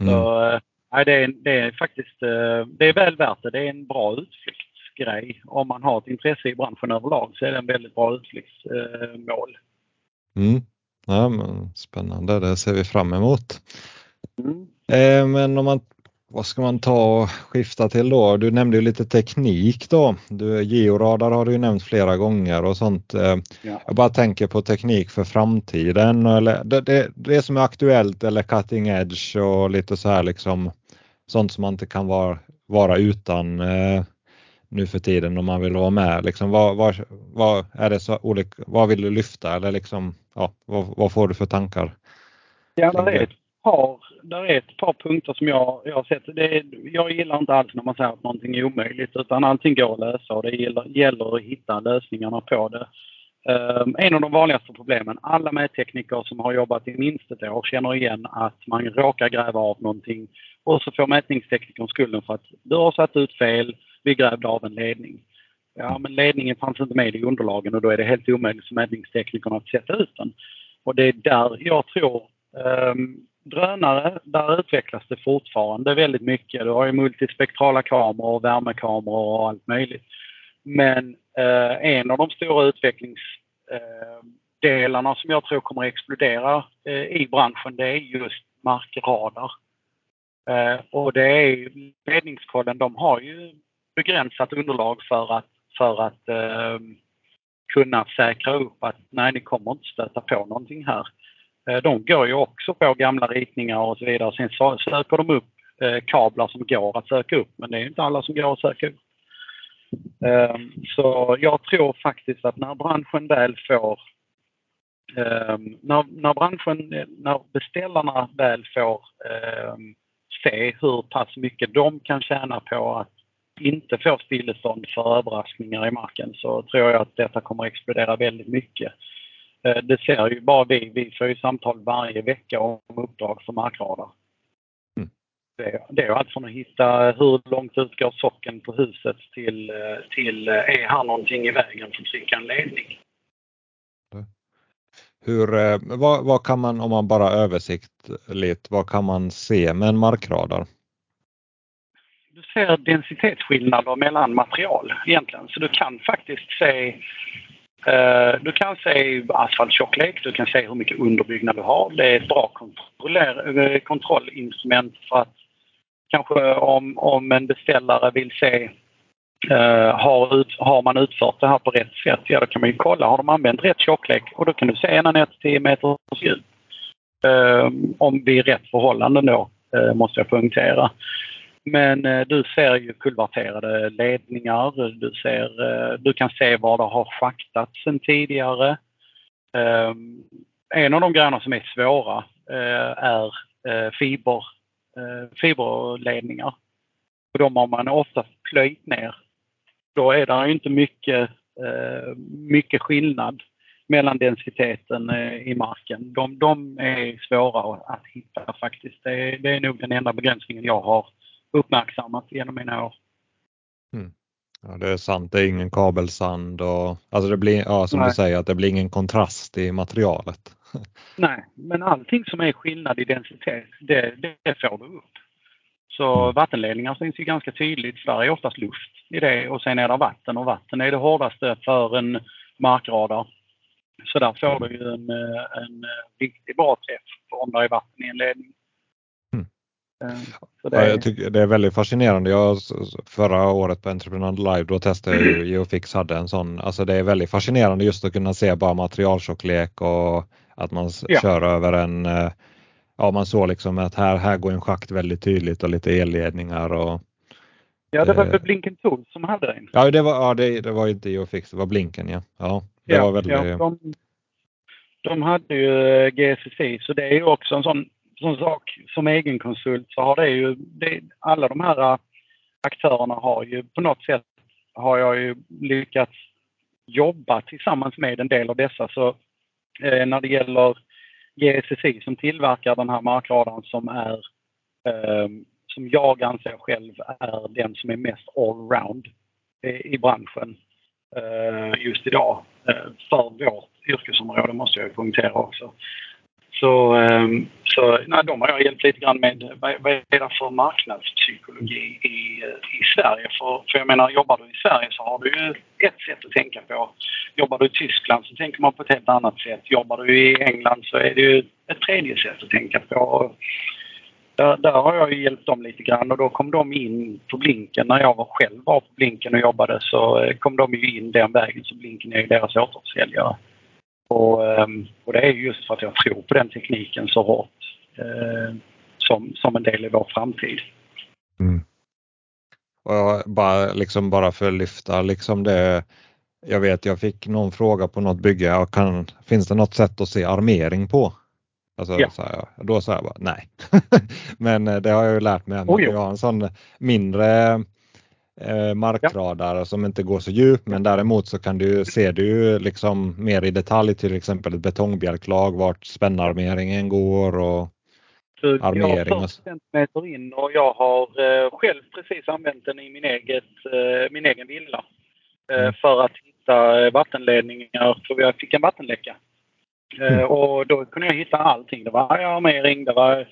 Mm. Så, eh, nej, det, är, det är faktiskt eh, det är väl värt det. Det är en bra utflyktsgrej. Om man har ett intresse i branschen överlag så är det en väldigt bra utflyktsmål. Mm. Ja, men spännande, det ser vi fram emot. Mm. Eh, men om man vad ska man ta och skifta till då? Du nämnde ju lite teknik då. Du, georadar har du ju nämnt flera gånger och sånt. Eh, ja. Jag bara tänker på teknik för framtiden eller det, det, det som är aktuellt eller cutting edge och lite så här liksom sånt som man inte kan vara, vara utan eh, nu för tiden om man vill vara med. Liksom, vad, vad, vad är det så olika, vad vill du lyfta eller liksom, ja, vad, vad får du för tankar? Ja, det är ett par, där är ett par punkter som jag, jag har sett. Det är, jag gillar inte alls när man säger att någonting är omöjligt utan allting går att lösa och det gäller, gäller att hitta lösningarna på det. Um, en av de vanligaste problemen, alla mättekniker som har jobbat i minst ett år känner igen att man råkar gräva av någonting och så får mätningsteknikern skulden för att du har satt ut fel, vi grävde av en ledning. Ja, men ledningen fanns inte med i underlagen och då är det helt omöjligt för mätningsteknikern att sätta ut den. Och det är där jag tror um, drönare, där utvecklas det fortfarande väldigt mycket. Du har ju multispektrala kameror, värmekameror och allt möjligt. Men eh, en av de stora utvecklingsdelarna eh, som jag tror kommer att explodera eh, i branschen det är just markradar. Eh, och det är ledningskollen, de har ju begränsat underlag för att, för att eh, kunna säkra upp att nej, ni kommer inte stöta på någonting här. Eh, de går ju också på gamla ritningar och så vidare. Sen söker de upp eh, kablar som går att söka upp, men det är inte alla som går att söka upp. Ehm, så jag tror faktiskt att när branschen väl får ehm, när, när branschen, när beställarna väl får ehm, se hur pass mycket de kan tjäna på att inte få stillestånd för överraskningar i marken så tror jag att detta kommer att explodera väldigt mycket. Eh, det ser ju bara vi. Vi får ju samtal varje vecka om uppdrag för markradar. Mm. Det, det är allt från att hitta hur långt ut går socken på huset till, eh, till eh, är här någonting i vägen för att trycka en ledning. Hur, vad, vad, kan man, om man bara översiktligt, vad kan man se med en markradar? Du ser densitetsskillnader mellan material egentligen. Så du kan faktiskt se Uh, du kan se asfalttjocklek, du kan se hur mycket underbyggnad du har. Det är ett bra eh, kontrollinstrument för att kanske om, om en beställare vill se uh, har, ut, har man utfört det här på rätt sätt, ja då kan man ju kolla, har de använt rätt tjocklek? Och då kan du se ända ner till 10 meters djup. Uh, om är rätt förhållanden då, måste jag poängtera. Men eh, du ser ju kulverterade ledningar. Du, ser, eh, du kan se var det har schaktats sen tidigare. Eh, en av de grejerna som är svåra eh, är eh, fiber, eh, fiberledningar. De har man ofta plöjt ner. Då är det inte mycket, mycket skillnad mellan densiteten i marken. De, de är svåra att hitta faktiskt. Det är, det är nog den enda begränsningen jag har uppmärksammat genom mina år. Mm. Ja, det är sant. Det är ingen kabelsand och alltså det blir, ja, som Nej. du säger, att det blir ingen kontrast i materialet. Nej, men allting som är skillnad i densitet, det, det får du upp. Så mm. vattenledningar syns ju ganska tydligt, där är oftast luft i det och sen är det vatten och vatten är det hårdaste för en markradar. Så där får du ju en, en riktigt bra träff om det är vatten i en ledning. Eh, det... Ja, jag tycker det är väldigt fascinerande. Jag, förra året på Entrepreneur Live då testade jag ju Geofix hade en sån. Alltså det är väldigt fascinerande just att kunna se bara materialtjocklek och att man ja. kör över en eh, Ja man såg liksom att här, här går en schakt väldigt tydligt och lite elledningar och Ja det var väl eh, Blinken Tools som hade en. Ja det var, ja, det, det var inte Geofix, det var Blinken ja. Ja, det ja, var väldigt... ja de, de hade ju GSSI så det är ju också en sån som sak som egenkonsult så har det ju, det, alla de här äh, aktörerna har ju på något sätt har jag ju lyckats jobba tillsammans med en del av dessa. Så eh, när det gäller GSSI som tillverkar den här markradarn som är eh, som jag anser själv är den som är mest allround i branschen eh, just idag. Eh, för vårt yrkesområde måste jag poängtera också. Så, ehm, så nej, de har jag hjälpt lite grann med vad, är det för marknadspsykologi i, i Sverige? För, för jag menar, jobbar du i Sverige så har du ju ett sätt att tänka på. Jobbar du i Tyskland så tänker man på ett helt annat sätt. Jobbar du i England så är det ju ett tredje sätt att tänka på. Där, där har jag ju hjälpt dem lite grann och då kom de in på Blinken. När jag var själv var på Blinken och jobbade så eh, kom de ju in den vägen så Blinken är ju deras återförsäljare. Och, ehm, och det är just för att jag tror på den tekniken så hårt eh, som, som en del i vår framtid. Mm. Och bara, liksom bara för att lyfta liksom det. Jag vet jag fick någon fråga på något bygge. Kan, finns det något sätt att se armering på? Alltså, ja. så här, då sa jag bara nej. Men eh, det har jag ju lärt mig. Oh, jag har en sån mindre eh, markradar ja. som inte går så djupt men däremot så kan du se du liksom mer i detalj till exempel ett betongbjälklag vart spännarmeringen går och armering. Jag har 40 centimeter in och jag har eh, själv precis använt den i min, eget, eh, min egen villa eh, mm. för att hitta vattenledningar för jag fick en vattenläcka. Mm. Och då kunde jag hitta allting. Det var armering, det var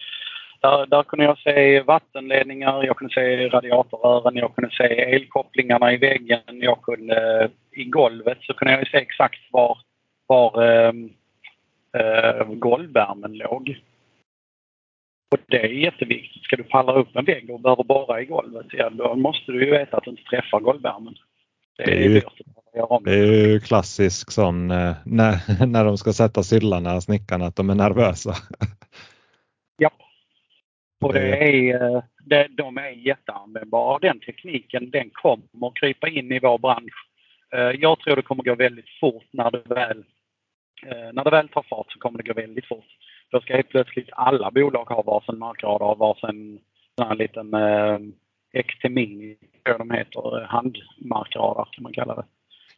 där, där kunde jag se vattenledningar, jag kunde se radiatorrören, jag kunde se elkopplingarna i väggen, jag kunde i golvet så kunde jag se exakt var, var äh, äh, golvvärmen låg. Och det är jätteviktigt. Ska du palla upp en vägg och behöver borra i golvet, ja, då måste du ju veta att du inte träffar golvvärmen. Det är, det är ju, det är ju klassisk sån eh, när, när de ska sätta syllarna, snickarna, att de är nervösa. Ja. Och det är, eh, det, de är jätteanvändbara. Den tekniken den kommer att krypa in i vår bransch. Eh, jag tror det kommer gå väldigt fort när det väl, när det väl tar fart så kommer det gå väldigt fort. Då ska helt plötsligt alla bolag ha varsin markradar och varsin sån här liten eh, XT Mini, de heter, handmarkradar kan man kalla det.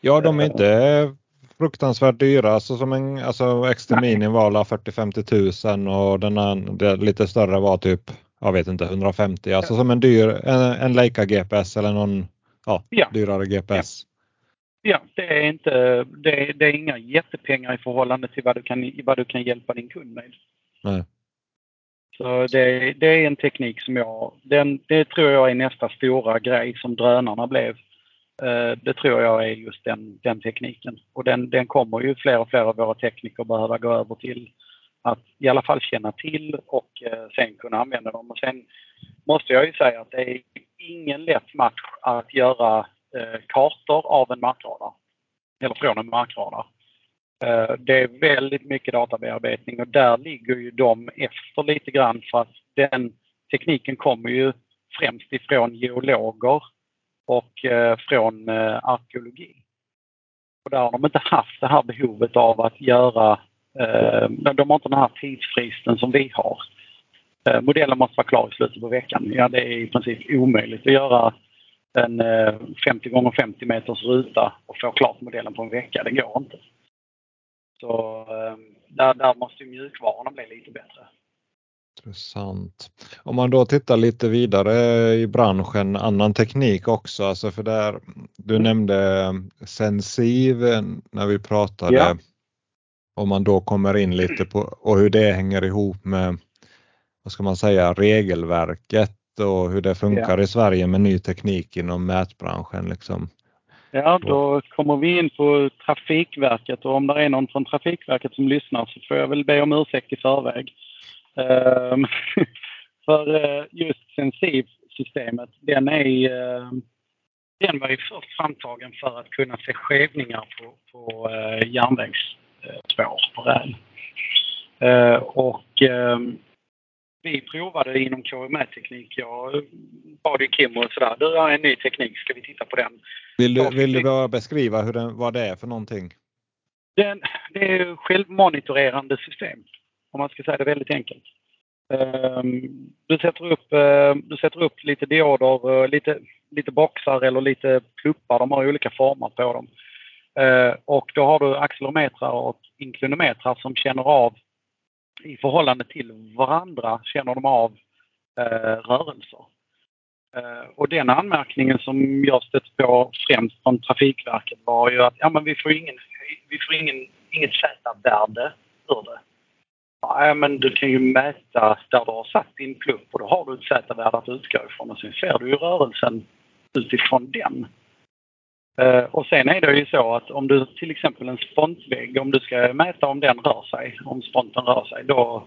Ja, de är inte fruktansvärt dyra. Alltså som en, alltså Mini var 40-50 tusen och den, den lite större var typ, jag vet inte, 150. Alltså som en dyr, en, en Leica GPS eller någon ja, ja. dyrare GPS. Ja. ja, det är inte, det, det, är inga jättepengar i förhållande till vad du kan, vad du kan hjälpa din kund med. Nej. Så det, det är en teknik som jag, den, det tror jag är nästa stora grej som drönarna blev Eh, det tror jag är just den, den tekniken. Och den, den kommer ju fler och fler av våra tekniker behöva gå över till att i alla fall känna till och eh, sen kunna använda dem. Och sen måste jag ju säga att det är ingen lätt match att göra eh, kartor av en markradar. Eller från en markradar. Det är väldigt mycket databearbetning och där ligger ju de efter lite grann för att den tekniken kommer ju främst ifrån geologer och eh, från eh, arkeologi. Och där har de inte haft det här behovet av att göra, eh, de har inte den här tidsfristen som vi har. Eh, modellen måste vara klar i slutet på veckan. Ja, det är i princip omöjligt att göra en eh, 50 gånger 50 meters ruta och få klart modellen på en vecka. Det går inte. Så eh, där, där måste mjukvarorna bli lite bättre. Intressant. Om man då tittar lite vidare i branschen, annan teknik också, alltså för där du nämnde Sensiv när vi pratade. Ja. Om man då kommer in lite på och hur det hänger ihop med, vad ska man säga, regelverket och hur det funkar ja. i Sverige med ny teknik inom mätbranschen. Liksom. Ja, då kommer vi in på Trafikverket och om det är någon från Trafikverket som lyssnar så får jag väl be om ursäkt i förväg. Ehm, för eh, just Sensiv-systemet, den är ehm, den var ju först framtagen för att kunna se skevningar på, på uh, järnvägsspår på räl. Uh, och uh, vi provade inom KMA-teknik. Jag bad ju Kim och sådär. Du har en ny teknik, ska vi titta på den? Vill du, vill du bara beskriva hur den, vad det är för någonting? Den, det är självmonitorerande system om man ska säga det väldigt enkelt. Ehm, du sätter upp, eh, du sätter upp lite dioder, eh, lite, lite boxar eller lite pluppar. De har olika former på dem. Ehm, och då har du accelerometrar och inklinometrar som känner av i förhållande till varandra känner de av eh, rörelser. Ehm, och den anmärkningen som jag stött på främst från Trafikverket var ju att ja, men vi får, ingen, vi får ingen, inget Z-värde ur det. Ja, men du kan ju mäta där du har satt din plupp och då har du ett Z-värde att utgå ifrån och sen ser du ju rörelsen utifrån den. Eh, och sen är det ju så att om du till exempel en spontvägg, om du ska mäta om den rör sig, om sponten rör sig, då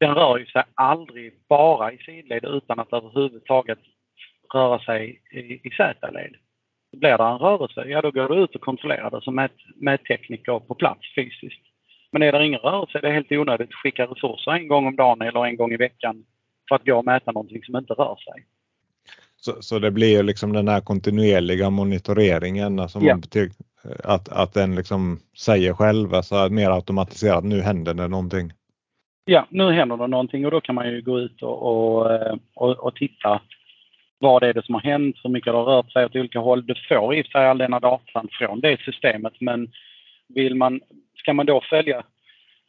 den rör ju sig aldrig bara i sidled utan att överhuvudtaget röra sig i, i Z-led. Blir det en rörelse, ja då går du ut och kontrollerar det som mät, mättekniker på plats fysiskt. Men är det ingen rörelse är det helt onödigt att skicka resurser en gång om dagen eller en gång i veckan för att gå och mäta någonting som inte rör sig. Så, så det blir liksom den här kontinuerliga monitoreringen, alltså ja. att, att den liksom säger själv, alltså mer automatiserat, nu händer det någonting. Ja, nu händer det någonting och då kan man ju gå ut och, och, och, och titta vad är det som har hänt, hur mycket det har rört sig åt olika håll. Du får i sig all denna datan från det systemet men vill man kan man då följa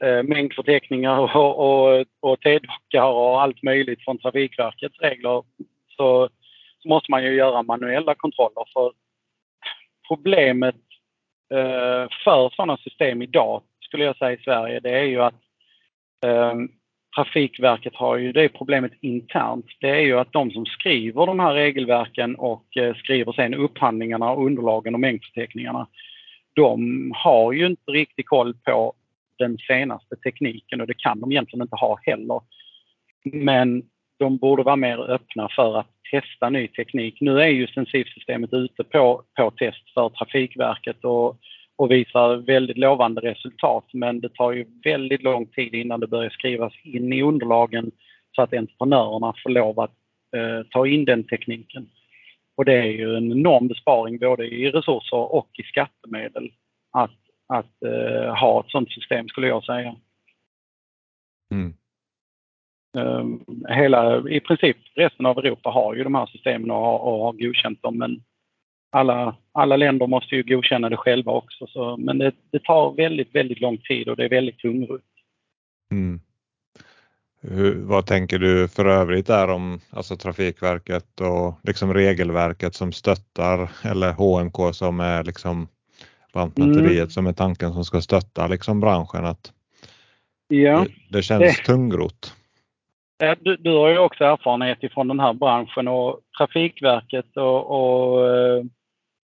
eh, mängdförteckningar och, och, och T-dockar och allt möjligt från Trafikverkets regler så, så, måste man ju göra manuella kontroller. För problemet eh, för sådana system idag, skulle jag säga i Sverige, det är ju att eh, Trafikverket har ju det problemet internt. Det är ju att de som skriver de här regelverken och eh, skriver sen upphandlingarna, underlagen och mängdförteckningarna de har ju inte riktigt koll på den senaste tekniken och det kan de egentligen inte ha heller. Men de borde vara mer öppna för att testa ny teknik. Nu är ju sensivsystemet ute på, på test för Trafikverket och, och visar väldigt lovande resultat men det tar ju väldigt lång tid innan det börjar skrivas in i underlagen så att entreprenörerna får lov att eh, ta in den tekniken. Och det är ju en enorm besparing både i resurser och i skattemedel att, att eh, ha ett sådant system skulle jag säga. Mm. Um, hela, I princip resten av Europa har ju de här systemen och har, och har godkänt dem men alla, alla länder måste ju godkänna det själva också. Så, men det, det tar väldigt, väldigt lång tid och det är väldigt tungrot. Mm. Hur, vad tänker du för övrigt där om alltså Trafikverket och liksom regelverket som stöttar eller HMK som är liksom Lantmäteriet mm. som är tanken som ska stötta liksom branschen? Att ja. det, det känns det, tungrot. Du, du, har ju också erfarenhet ifrån den här branschen och Trafikverket och, och, eh,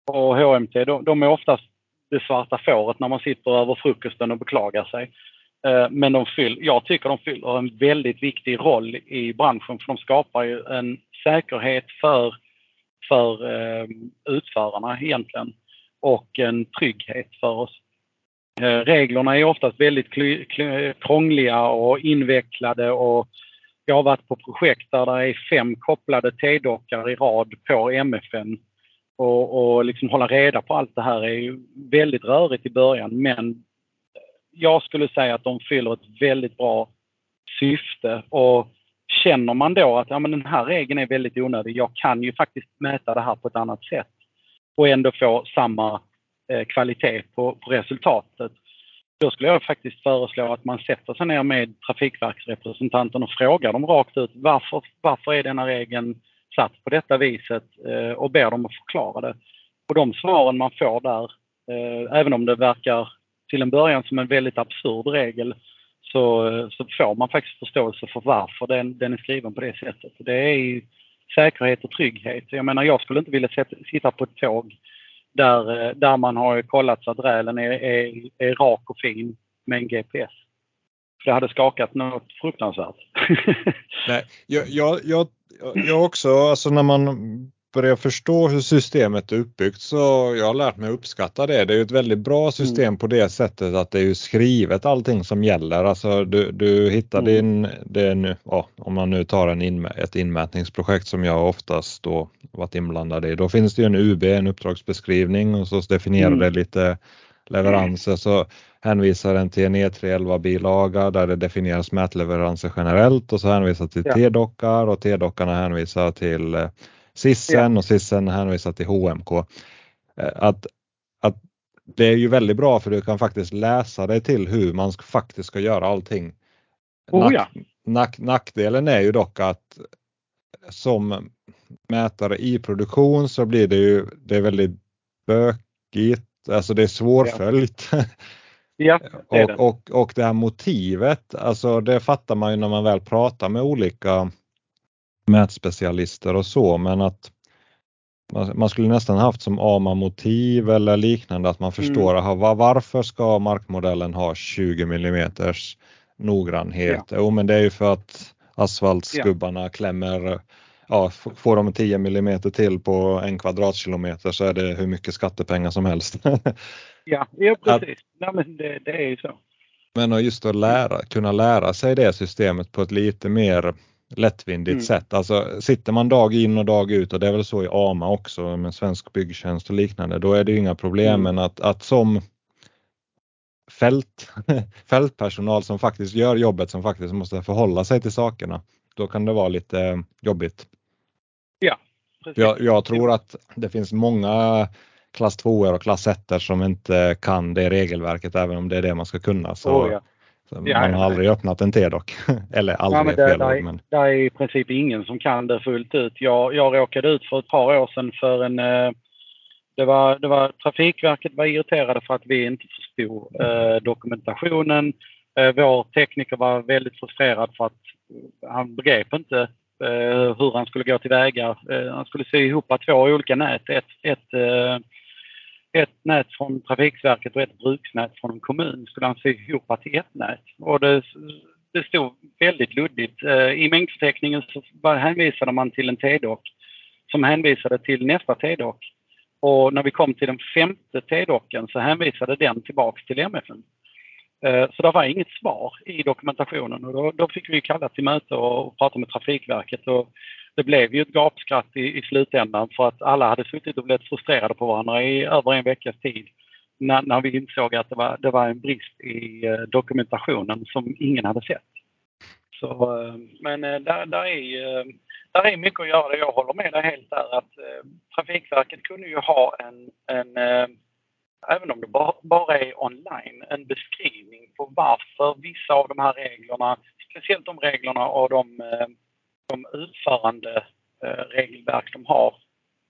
och HMT de, de är oftast det svarta fåret när man sitter över frukosten och beklagar sig. Eh, men de fyll, jag tycker de fyller en väldigt viktig roll i branschen för de skapar ju en säkerhet för, för ehm, utförarna egentligen och en trygghet för oss. Eh, reglerna är oftast väldigt krångliga och invecklade och jag har varit på projekt där det är fem kopplade T-dockar i rad på MFN och, och liksom hålla reda på allt det här är ju väldigt rörigt i början men jag skulle säga att de fyller ett väldigt bra syfte och känner man då att ja, men den här regeln är väldigt onödig, jag kan ju faktiskt mäta det här på ett annat sätt och ändå få samma eh, kvalitet på, på, resultatet. Då skulle jag faktiskt föreslå att man sätter sig ner med Trafikverksrepresentanten och frågar dem rakt ut varför, varför är denna regeln satt på detta viset eh, och ber dem att förklara det. Och de svaren man får där, eh, även om det verkar till en början som en väldigt absurd regel så, eh, så får man faktiskt förståelse för varför den, den är skriven på det sättet. Det är ju säkerhet och trygghet. Jag menar, jag skulle inte vilja sitta på ett tåg där, eh, där man har kollat så att rälen är, är, är rak och fin med en GPS. För det hade skakat något fruktansvärt. Nej, jag, jag, jag, jag också, alltså när man börjar förstå hur systemet är uppbyggt så jag har lärt mig uppskatta det. Det är ett väldigt bra system mm. på det sättet att det är skrivet allting som gäller. Alltså du, du hittar mm. din, det ja, om man nu tar en in, ett inmätningsprojekt som jag oftast då varit inblandad i, då finns det ju en UB, en uppdragsbeskrivning och så definierar mm. det lite leveranser så hänvisar den till en E311 bilaga där det definieras mätleveranser generellt och så hänvisar till ja. T-dockar och T-dockarna hänvisar till eh, Sissen ja. och Sissen hänvisar till HMK. Eh, att, att det är ju väldigt bra för du kan faktiskt läsa dig till hur man faktiskt ska göra allting. Oh, ja. nack, nackdelen är ju dock att som mätare i produktion så blir det ju det är väldigt bökigt, alltså det är svårföljt. Ja. Ja, det och, och, och det här motivet, alltså det fattar man ju när man väl pratar med olika mätspecialister och så men att man skulle nästan haft som AMA-motiv eller liknande att man förstår mm. aha, varför ska markmodellen ha 20 mm noggrannhet? Ja. Jo men det är ju för att asfaltskubbarna ja. klämmer ja, får de 10 mm till på en kvadratkilometer så är det hur mycket skattepengar som helst. ja, ja precis. Att, Nej, men det, det är ju så. Men just att lära, kunna lära sig det systemet på ett lite mer lättvindigt mm. sätt. Alltså sitter man dag in och dag ut och det är väl så i AMA också med Svensk Byggtjänst och liknande, då är det inga problem. Mm. Men att, att som fält, fältpersonal som faktiskt gör jobbet som faktiskt måste förhålla sig till sakerna, då kan det vara lite jobbigt. Ja, precis. Jag, jag tror att det finns många klass 2 och klass 1 som inte kan det regelverket även om det är det man ska kunna. Så oh, ja. Man ja, har aldrig öppnat en T-dock. Eller aldrig ja, men det, fel men... det är i princip ingen som kan det fullt ut. Jag, jag råkade ut för ett par år sedan för en... Eh, det var, det var Trafikverket var irriterade för att vi inte förstod eh, dokumentationen. Eh, vår tekniker var väldigt frustrerad för att han begrep inte eh, hur han skulle gå tillväga. Eh, han skulle sy ihop två olika nät. Ett, ett eh, ett nät från Trafikverket och ett bruksnät från en kommun skulle han sy ihop till ett nät. Och det, det stod väldigt luddigt. Eh, I mängdförteckningen så hänvisade man till en T-dock som hänvisade till nästa T-dock. Och när vi kom till den femte T-docken så hänvisade den tillbaks till MFN. Eh, så det var inget svar i dokumentationen och då, då fick vi kalla till möte och prata med Trafikverket och det blev ju ett gapskratt i, i slutändan för att alla hade suttit och blivit frustrerade på varandra i över en veckas tid när, när vi insåg att det var, det var en brist i eh, dokumentationen som ingen hade sett. Så, eh, men eh, där, där, är, eh, där är mycket att göra. Jag håller med dig helt där att eh, Trafikverket kunde ju ha en, en eh, även om det bara, bara är online, en beskrivning på varför vissa av de här reglerna, speciellt de reglerna och de, de utförande regelverk de har,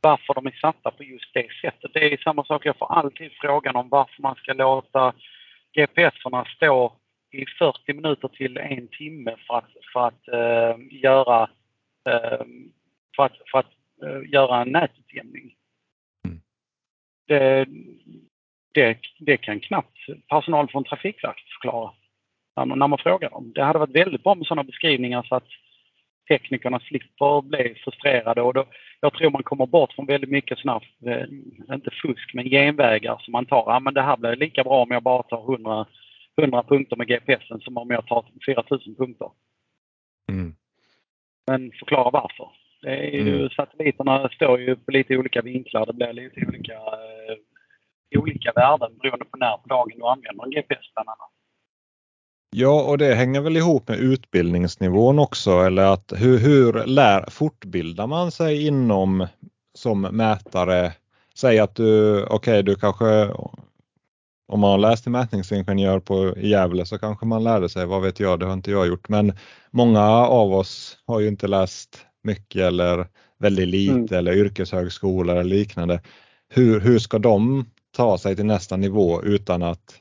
varför de är satta på just det sättet. Det är samma sak, jag får alltid frågan om varför man ska låta GPS-erna stå i 40 minuter till en timme för att, för att uh, göra uh, för att, för att uh, göra en nätutjämning. Mm. Det, det, det, kan knappt personal från Trafikverket förklara när man, när man frågar dem. Det hade varit väldigt bra med sådana beskrivningar så att teknikerna slipper bli frustrerade och då, jag tror man kommer bort från väldigt mycket sådana, eh, inte fusk, men genvägar som man tar. Ja, men det här blir lika bra om jag bara tar 100, 100 punkter med GPSen som om jag tar 4000 punkter. Mm. Men förklara varför. Det är ju, mm. Satelliterna står ju på lite olika vinklar. Det blir lite olika, eh, olika värden beroende på när på dagen du använder en GPS bland annat. Ja, och det hänger väl ihop med utbildningsnivån också eller att hur, hur lär, fortbildar man sig inom som mätare? Säg att du, okej, okay, du kanske om man har läst till mätningsingenjör på i Gävle så kanske man lärde sig, vad vet jag, det har inte jag gjort, men många av oss har ju inte läst mycket eller väldigt lite mm. eller yrkeshögskola eller liknande. Hur, hur ska de ta sig till nästa nivå utan att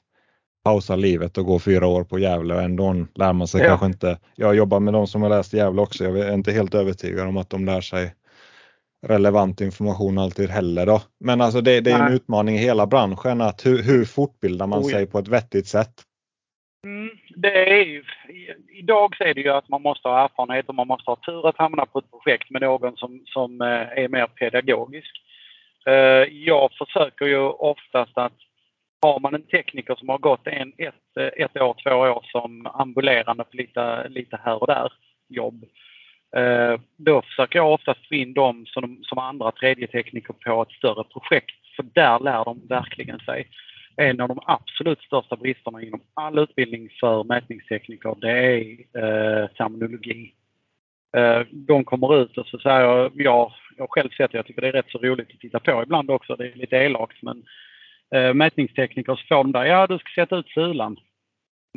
pausa livet och gå fyra år på Gävle och ändå lär man sig ja. kanske inte. Jag jobbar med de som har läst Gävle också. Jag är inte helt övertygad om att de lär sig relevant information alltid heller. Då. Men alltså det, det är en utmaning i hela branschen att hur, hur fortbildar man oh, sig på ett vettigt sätt? Mm, det är ju, idag så är det ju att man måste ha erfarenhet och man måste ha tur att hamna på ett projekt med någon som, som eh, är mer pedagogisk. Eh, jag försöker ju oftast att har man en tekniker som har gått en, ett, ett år, två år som ambulerande på lite, lite här och där jobb. Eh, då försöker jag oftast få in dem som, som andra tredje tekniker på ett större projekt. För där lär de verkligen sig. En av de absolut största bristerna inom all utbildning för mätningstekniker det är eh, terminologi. Eh, de kommer ut och så säger jag, jag, har själv sett jag tycker det är rätt så roligt att titta på ibland också. Det är lite elakt men eh, mätningstekniker så får de där, ja du ska sätta ut sulan.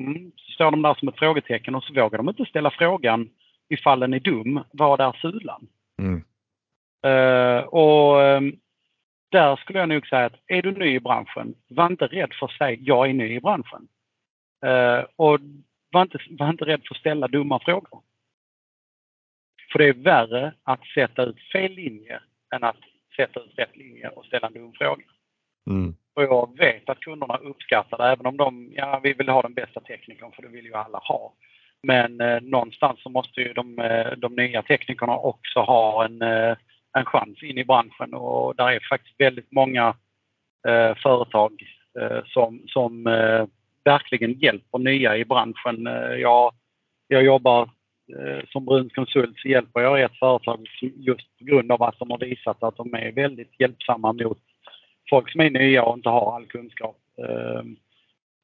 Mm. Så står de där som ett frågetecken och så vågar de inte ställa frågan ifall den är dum, vad är sulan? Mm. Uh, och um, där skulle jag nog säga att är du ny i branschen, var inte rädd för att säga jag är ny i branschen. Uh, och var inte, var inte rädd för att ställa dumma frågor. För det är värre att sätta ut fel linje än att sätta ut rätt linje och ställa en dum fråga. Mm. Och jag vet att kunderna uppskattar det även om de, ja vi vill ha den bästa teknikern för det vill ju alla ha. Men eh, någonstans så måste ju de, eh, de nya teknikerna också ha en, eh, en chans in i branschen och där är faktiskt väldigt många eh, företag eh, som, som eh, verkligen hjälper nya i branschen. Eh, jag, jag jobbar som Bruns konsult så hjälper jag ett företag just på grund av att de har visat att de är väldigt hjälpsamma mot folk som är nya och inte har all kunskap. Ehm,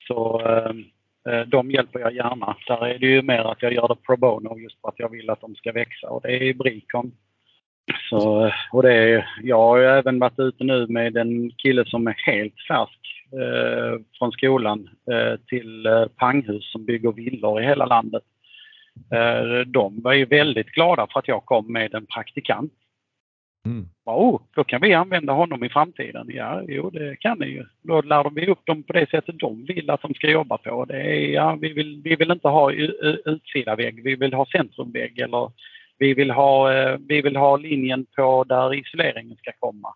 så ehm, eh, de hjälper jag gärna. Där är det ju mer att jag gör det pro bono just för att jag vill att de ska växa och det är Bricon. Så, eh, och det är, jag har ju även varit ute nu med en kille som är helt färsk eh, från skolan eh, till eh, Panghus som bygger villor i hela landet. Eh, de var ju väldigt glada för att jag kom med en praktikant Mm. Oh, då kan vi använda honom i framtiden. Ja, jo det kan ni ju. Då lär vi upp dem på det sättet de vill att de ska jobba på. Det är, ja, vi, vill, vi vill inte ha utsida vägg, vi vill ha centrumvägg eller vi vill ha, eh, vi vill ha linjen på där isoleringen ska komma.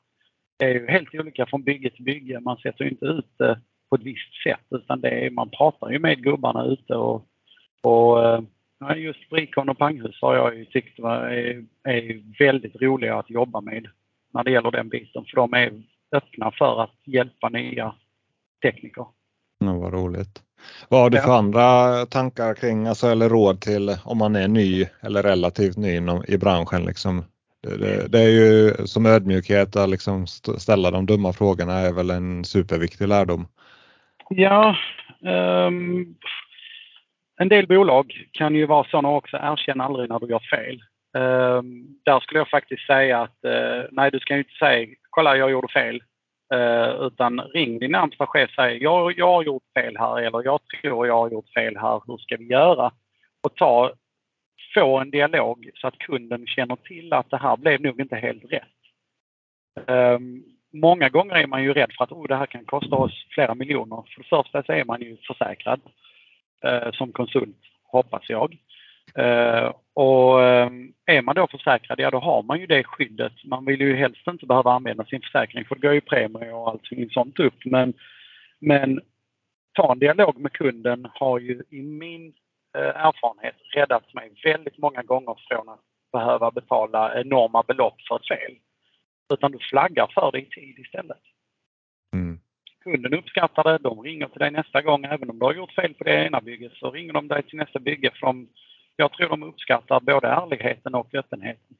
Det är ju helt olika från bygge till bygge. Man sätter inte ut det på ett visst sätt utan det är, man pratar ju med gubbarna ute och, och, eh, Ja, just Brikon och Panghus har jag ju tyckt är, är väldigt roliga att jobba med när det gäller den biten. För de är öppna för att hjälpa nya tekniker. Ja, vad roligt. Vad har du för andra tankar kring, alltså, eller råd till om man är ny eller relativt ny inom, i branschen? Liksom? Det, det, det, är ju som ödmjukhet att liksom ställa de dumma frågorna är väl en superviktig lärdom. Ja, um, en del bolag kan ju vara sådana också. Erkänn aldrig när du gör fel. Um, där skulle jag faktiskt säga att uh, nej, du ska ju inte säga kolla jag gjorde fel. Uh, utan ring din närmsta chef och säg jag, jag har gjort fel här eller jag tror jag har gjort fel här. Hur ska vi göra? Och ta, få en dialog så att kunden känner till att det här blev nog inte helt rätt. Um, många gånger är man ju rädd för att oh, det här kan kosta oss flera miljoner. För det första så är man ju försäkrad uh, Eh, som konsult, hoppas jag. Eh, och eh, är man då försäkrad, ja då har man ju det skyddet. Man vill ju helst inte behöva använda sin försäkring för det går ju premier och allting sånt upp. Men, men ta en dialog med kunden har ju i min erfarenhet räddat mig väldigt många gånger från att behöva betala enorma belopp för ett fel. Utan du flaggar för det i tid istället. Mm. Kunden uppskattar det, de ringer till dig nästa gång. Även om du har gjort fel på det ena bygget så ringer de dig till nästa bygge för de jag tror de uppskattar både ärligheten och öppenheten.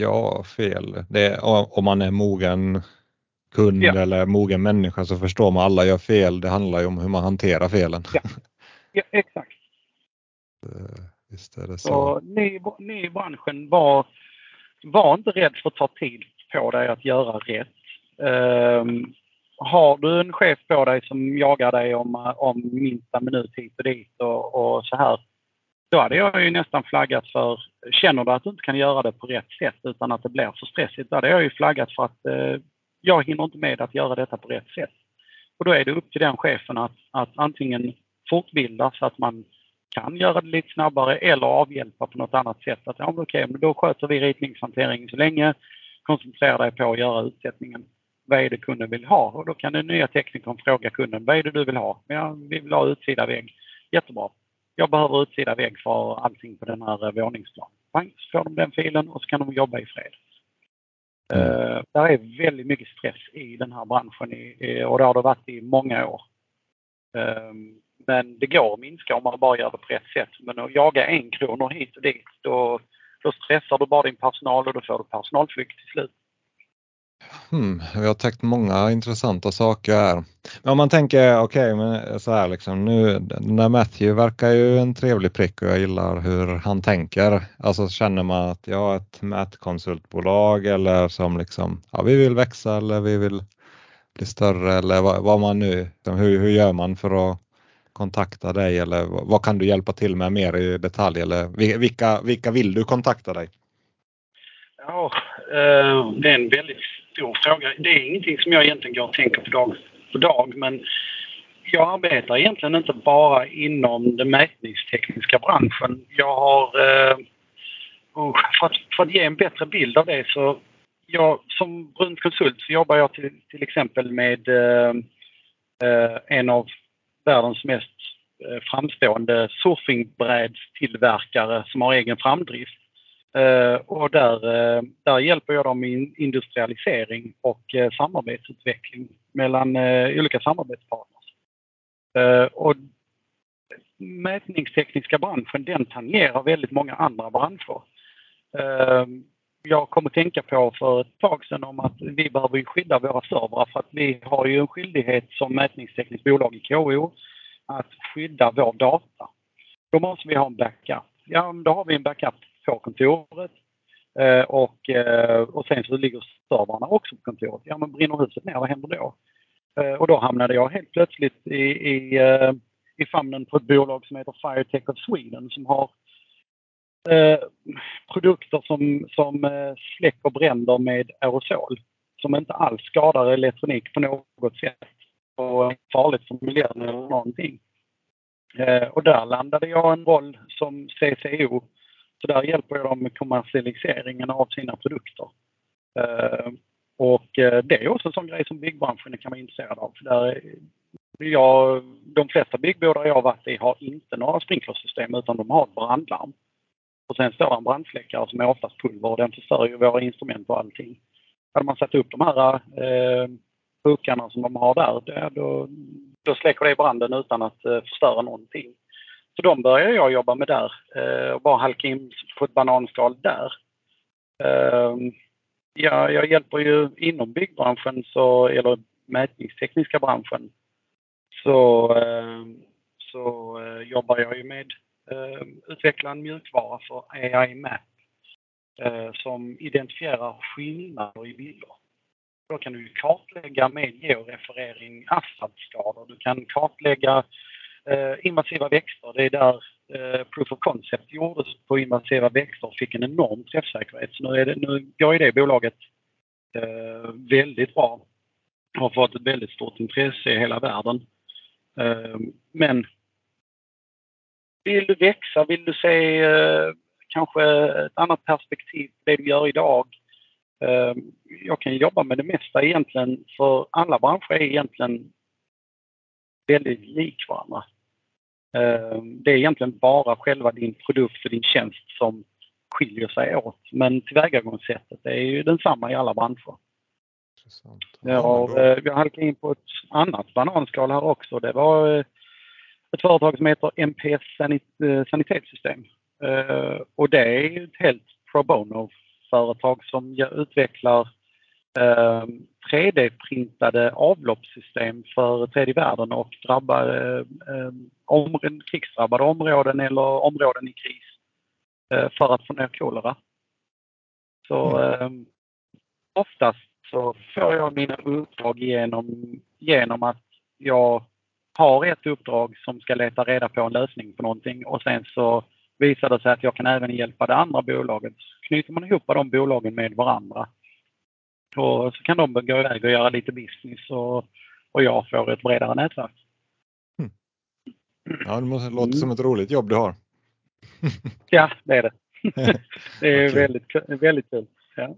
Ja, fel. Det, om man är mogen kund ja. eller mogen människa så förstår man alla gör fel. Det handlar ju om hur man hanterar felen. Ja, ja exakt. Visst är det så. så ni, ni i branschen, var, var inte rädd för att ta tid på dig att göra rätt. Um, har du en chef på dig som jagar dig om, om minsta minut hit och dit och, och så här, då hade jag ju nästan flaggat för, känner du att du inte kan göra det på rätt sätt utan att det blir för stressigt, då hade jag ju flaggat för att eh, jag hinner inte med att göra detta på rätt sätt. Och då är det upp till den chefen att, att antingen fortbilda så att man kan göra det lite snabbare eller avhjälpa på något annat sätt. Att ja, okej, men då sköter vi ritningshanteringen så länge. Koncentrera dig på att göra utsättningen. Vad är det kunden vill ha? Och då kan den nya teknikern fråga kunden, vad är det du vill ha? Ja, vi vill ha utsida vägg. Jättebra jag behöver utsida vägg för allting på den här eh, våningsplanen. Så får de den filen och så kan de jobba i fred. Mm. Uh, där är väldigt mycket stress i den här branschen och det har det varit i många år. Uh, men det går att minska om man bara gör det på rätt sätt. Men att jaga en kronor hit och dit, då, då stressar du bara din personal och då får du personalflykt till slut. Hmm, vi har täckt många intressanta saker här. Men om man tänker, okej, okay, så här liksom nu, den där Matthew verkar ju en trevlig prick och jag gillar hur han tänker. Alltså känner man att jag är ett mätkonsultbolag eller som liksom, ja vi vill växa eller vi vill bli större eller vad, vad man nu, liksom, hur, hur gör man för att kontakta dig eller vad kan du hjälpa till med mer i detalj eller vilka, vilka vill du kontakta dig? Ja, eh, det är en väldigt stor fråga. Det är ingenting som jag egentligen går och tänker på dag för dag men jag arbetar egentligen inte bara inom den mätningstekniska branschen. Jag har... Eh, för, att, för att ge en bättre bild av det så jag, som Brunt konsult så jobbar jag till, till exempel med eh, eh en av världens mest eh, framstående surfingbrädstillverkare som har egen framdrift. Eh, och där, eh, där hjälper jag dem med industrialisering och eh, samarbetsutveckling mellan olika samarbetspartners. Och mätningstekniska branschen den tangerar väldigt många andra branscher. Jag kom att tänka på för ett tag sedan om att vi behöver skydda våra servrar för att vi har ju en skyldighet som mätningstekniskt bolag i KO att skydda vår data. Då måste vi ha en backup. Ja, då har vi en backup på kontoret. Eh, och, eh, och sen så ligger servrarna också på kontoret. Ja men brinner huset ner, vad händer då? Eh, och då hamnade jag helt plötsligt i, i, eh, i famnen på ett bolag som heter Firetech of Sweden som har eh, produkter som, som eh, släcker bränder med aerosol. Som inte alls skadar elektronik på något sätt och farligt för miljön eller någonting. Eh, och där landade jag en roll som CCO så där hjälper jag dem med kommersialiseringen av sina produkter. Eh, och eh, det är också en sån grej som byggbranschen kan vara intresserad av. För där jag, de flesta byggbodar jag har varit i har inte några sprinklersystem utan de har ett brandlarm. Och sen står en brandsläckare som är oftast pulver och den förstör ju våra instrument och allting. Hade man satt upp de här eh, puckarna som de har där, då, då släcker det branden utan att eh, förstöra någonting. Så de började jag jobba med där eh, och bara halka in på ett bananskal där. Eh, ja, jag hjälper ju inom byggbranschen, så, eller mätningstekniska branschen, så, eh, så eh, jobbar jag ju med eh, utveckla en mjukvara för AI Map eh, som identifierar skillnader i bilder. Då kan du kartlägga med georeferering asfaltskador. Du kan kartlägga Eh, invasiva växter. Det är där eh, Proof of Concept gjordes på invasiva växter och fick en enorm träffsäkerhet. Så nu, är det, nu går ju det bolaget eh, väldigt bra. Har fått ett väldigt stort intresse i hela världen. Men vill du växa, vill du se eh, kanske ett annat perspektiv på det du gör idag. Jag kan jobba med det mesta egentligen för alla branscher är egentligen väldigt lik varandra. Ehm, det är egentligen bara själva din produkt och din tjänst som skiljer sig åt. Men tillvägagångssättet är ju densamma i alla branscher. Intressant. Jag, har, eh, jag halkade in på ett annat bananskal här också. Det var eh, ett företag som heter MPS Sanit eh, Sanitetssystem. Och det är ett helt pro bono-företag som utvecklar 3D-printade avloppssystem för tredje världen och drabbade, om, krigsdrabbade områden eller områden i kris för att få ner kolera. Så mm. oftast så får jag mina uppdrag genom, genom att jag har ett uppdrag som ska leta reda på en lösning på någonting och sen så visar det sig att jag kan även hjälpa det andra bolaget. Så knyter man ihop de bolagen med varandra. Och så kan de gå iväg och göra lite business och, och jag får ett bredare nätverk. Mm. Ja, det måste låta som ett roligt jobb du har. ja, det är det. det är okay. väldigt, väldigt kul. Ja.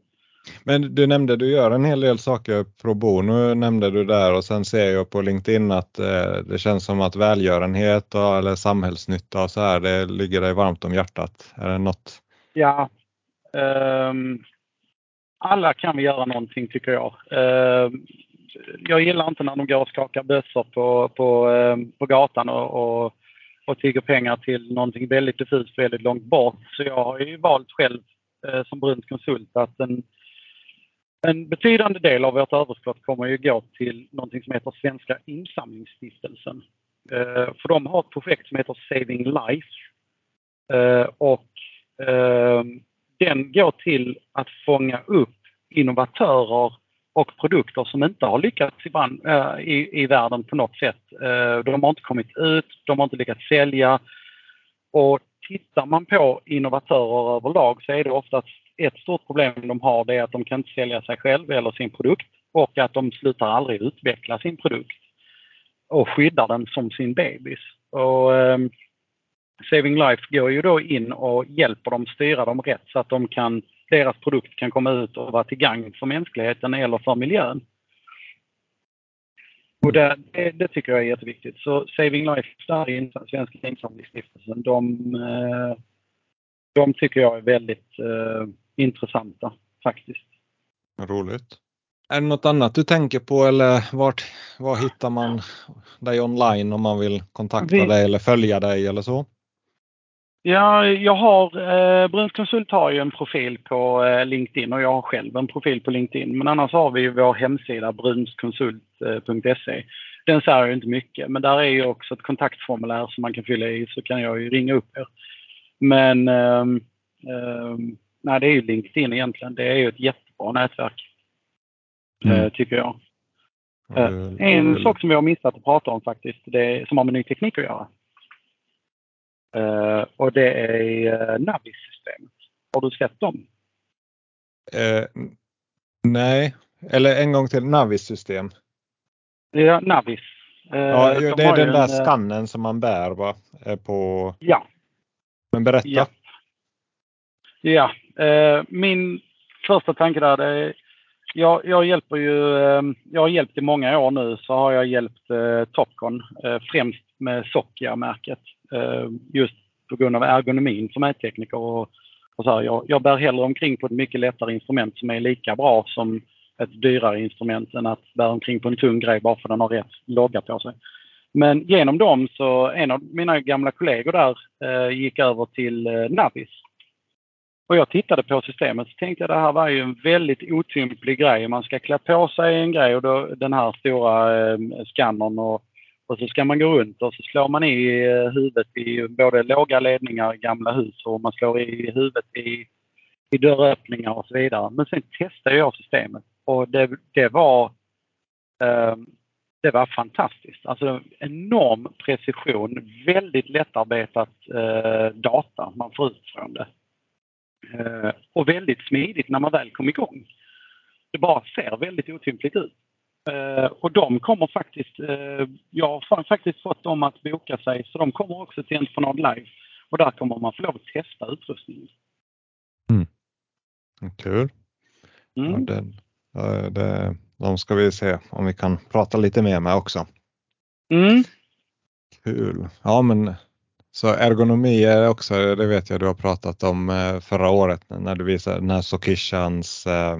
Men du nämnde du gör en hel del saker pro bono nämnde du där och sen ser jag på LinkedIn att eh, det känns som att välgörenhet och, eller samhällsnytta och så här, det ligger dig varmt om hjärtat. Är det något? Ja. Um, alla kan vi göra någonting tycker jag. Eh, jag gillar inte när de går och skakar bössor på, på, eh, på gatan och, och, och tigger pengar till någonting väldigt diffust väldigt långt bort. Så jag har ju valt själv eh, som Brunt konsult att en en betydande del av vårt överskott kommer ju gå till någonting som heter Svenska insamlingsstiftelsen. Eh, för de har ett projekt som heter Saving Life. Eh, och eh, den går till att fånga upp innovatörer och produkter som inte har lyckats i, brand, eh, i, i världen på något sätt. Eh, de har inte kommit ut, de har inte lyckats sälja. Och tittar man på innovatörer överlag så är det oftast ett stort problem de har det är att de kan inte sälja sig själv eller sin produkt och att de slutar aldrig utveckla sin produkt och skyddar den som sin bebis. Och, ehm, Saving Life går ju då in och hjälper dem styra dem rätt så att de kan, deras produkt kan komma ut och vara till gagn för mänskligheten eller för miljön. Och det, det, tycker jag är jätteviktigt. Så Saving Life, där i Svenska insamlingsstiftelsen, de, eh, de tycker jag är väldigt eh, intressanta faktiskt. Roligt. Är det något annat du tänker på eller vart, var hittar man dig online om man vill kontakta Vi... dig eller följa dig eller så? Ja, jag har, eh, Bruns Konsult har ju en profil på eh, LinkedIn och jag har själv en profil på LinkedIn. Men annars har vi vår hemsida brunskonsult.se. Den säger ju inte mycket, men där är ju också ett kontaktformulär som man kan fylla i så kan jag ju ringa upp er. Men eh, nej, det är ju LinkedIn egentligen. Det är ju ett jättebra nätverk. Mm. Eh, tycker jag. Mm. En mm. sak som vi har missat att prata om faktiskt, det som har med ny teknik att göra. Uh, och det är uh, Navis-systemet. Har du sett dem? Uh, nej, eller en gång till Navis-system. Ja, Navis. ja, de det är den där en, skannen som man bär va? På... Ja. Men berätta. Ja. Ja, eh, min första tanke där är jag, jag hjälper ju, ehm, jag har hjälpt i många år nu så har jag hjälpt eh, Topcon eh, främst med Sokia-märket. Eh, just på grund av ergonomin som mättekniker och, och så här, jag, jag bär hellre omkring på ett mycket lättare instrument som är lika bra som ett dyrare instrument än att bära omkring på en tung grej bara för att den har rätt logga på sig. Men genom dem så en av mina gamla kollegor där eh, gick över till eh, Navis och jag tittade på systemet och tänkte att det här var ju en väldigt otymplig grej. Man ska klä på sig en grej och då, den här stora eh, skannern och, och så ska man gå runt och så slår man i eh, huvudet i både låga ledningar i gamla hus och man slår i huvudet i, i dörröppningar och så vidare. Men sen testade jag systemet och det, det var eh, det var fantastiskt. Alltså enorm precision, väldigt lättarbetat eh, data man får ut från det. Eh, och väldigt smidigt när man väl kom igång. Det bara ser väldigt otympligt ut. Eh, och de kommer faktiskt, eh, jag har faktiskt fått dem att boka sig så de kommer också till Entreprenad Live. Och där kommer man få lov att testa utrustningen. Mm. Kul! Mm. Ja, det, det, de ska vi se om vi kan prata lite mer med också. Mm. Kul! Ja men så ergonomi är också, det vet jag du har pratat om eh, förra året när du visade den här Sokishans eh,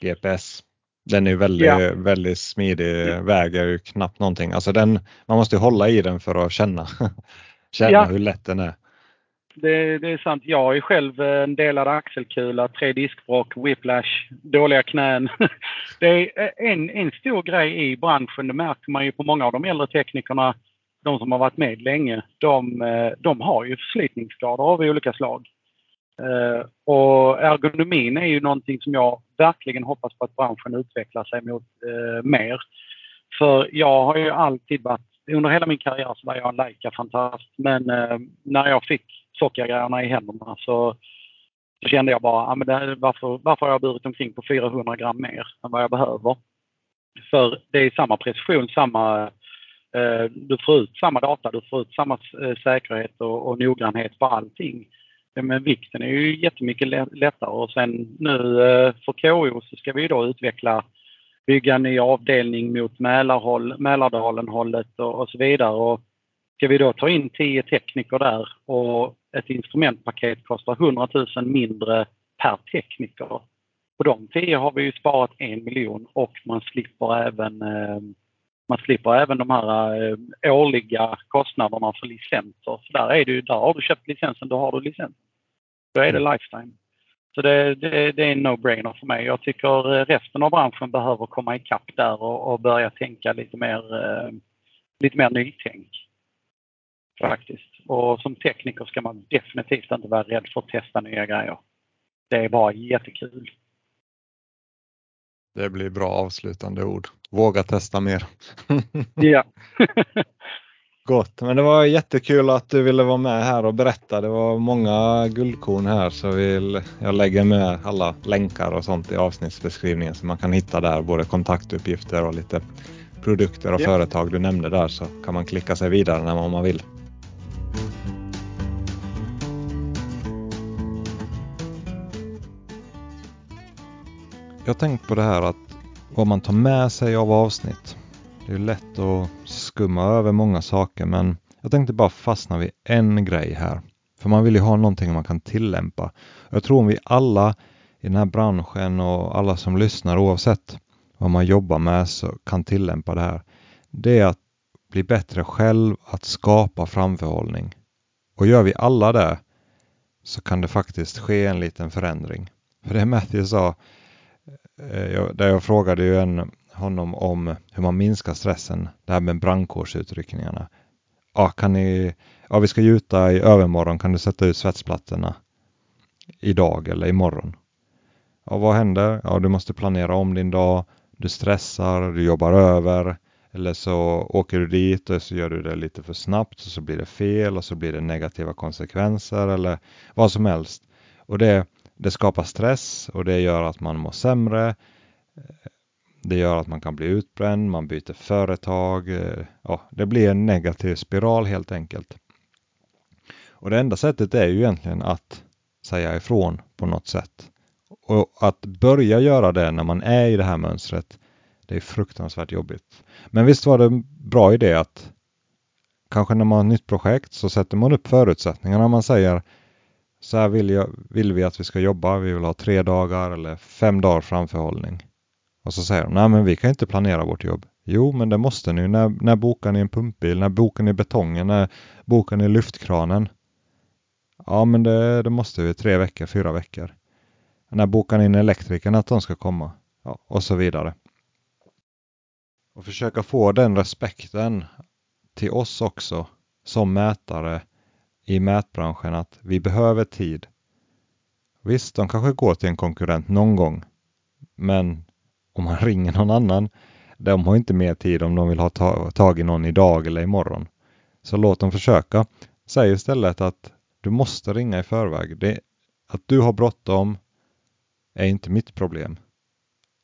GPS. Den är väldigt, ja. väldigt smidig, väger ju knappt någonting. Alltså den, man måste hålla i den för att känna, känna ja. hur lätt den är. Det, det, är sant. Jag är själv en delad axelkula, tre diskbråck, whiplash, dåliga knän. Det är en, en stor grej i branschen, det märker man ju på många av de äldre teknikerna de som har varit med länge, de, eh, de har ju förslitningsskador av olika slag. Eh, och ergonomin är ju någonting som jag verkligen hoppas på att branschen utvecklar sig mot eh, mer. För jag har ju alltid varit, under hela min karriär så var jag en Leica-fantast. Men eh, när jag fick sockergrejerna i händerna så, så kände jag bara, ah, men det, varför, varför har jag burit omkring på 400 gram mer än vad jag behöver? För det är samma precision, samma Eh, Eh, du får ut samma data, du får ut samma eh, säkerhet och, och noggrannhet på allting. Men vikten är ju jättemycket lättare och sen nu eh, för KO så ska vi då utveckla, bygga en ny avdelning mot Mälarhåll, Mälardalen-hållet och, och så vidare. Och ska vi då ta in 10 tekniker där och ett instrumentpaket kostar 100 000 mindre per tekniker. På de 10 har vi ju sparat en miljon och man slipper även man slipper även de här eh, årliga kostnaderna för licenser. Så där, är det där har du köpt licensen, då har du licensen. Då är det mm. lifetime. Så det, det, det är en no-brainer för mig. Jag tycker eh, resten av branschen behöver komma ikapp där och, och börja tänka lite mer, eh, lite mer nytänk. Faktiskt. Och som tekniker ska man definitivt inte vara rädd för att testa nya grejer. Det är bara jättekul. Det blir bra avslutande ord. Våga testa mer. ja. Gott, men det var jättekul att du ville vara med här och berätta. Det var många guldkorn här så vill jag lägger med alla länkar och sånt i avsnittsbeskrivningen så man kan hitta där både kontaktuppgifter och lite produkter och ja. företag du nämnde där så kan man klicka sig vidare när man vill. Jag har tänkt på det här att vad man tar med sig av avsnitt. Det är lätt att skumma över många saker men jag tänkte bara fastna vid en grej här. För man vill ju ha någonting man kan tillämpa. Jag tror om vi alla i den här branschen och alla som lyssnar oavsett vad man jobbar med så kan tillämpa det här. Det är att bli bättre själv, att skapa framförhållning. Och gör vi alla det så kan det faktiskt ske en liten förändring. För det Matthew sa, Eh, jag, där jag frågade ju en, honom om hur man minskar stressen, det här med brandkårsutryckningarna. Ja, kan ni, ja, vi ska gjuta i övermorgon, kan du sätta ut svetsplattorna idag eller imorgon? Ja, vad händer? Ja, du måste planera om din dag, du stressar, du jobbar över eller så åker du dit och så gör du det lite för snabbt och så blir det fel och så blir det negativa konsekvenser eller vad som helst. Och det, det skapar stress och det gör att man mår sämre. Det gör att man kan bli utbränd, man byter företag. Eh, ja, det blir en negativ spiral helt enkelt. Och det enda sättet är ju egentligen att säga ifrån på något sätt Och att börja göra det när man är i det här mönstret, det är fruktansvärt jobbigt. Men visst var det en bra idé att kanske när man har ett nytt projekt så sätter man upp förutsättningarna. Man säger så här vill, jag, vill vi att vi ska jobba. Vi vill ha tre dagar eller fem dagar framförhållning. Och så säger de, nej men vi kan inte planera vårt jobb. Jo, men det måste ni. När, när bokar ni en pumpbil? När bokar ni betongen? När bokar ni lyftkranen? Ja, men det, det måste vi. Tre veckor, fyra veckor. När bokar ni in elektrikern att de ska komma? Ja, och så vidare. Och försöka få den respekten till oss också som mätare i mätbranschen att vi behöver tid. Visst, de kanske går till en konkurrent någon gång. Men om man ringer någon annan, de har inte mer tid om de vill ha tag i någon idag eller imorgon. Så låt dem försöka. Säg istället att du måste ringa i förväg. Det, att du har bråttom är inte mitt problem.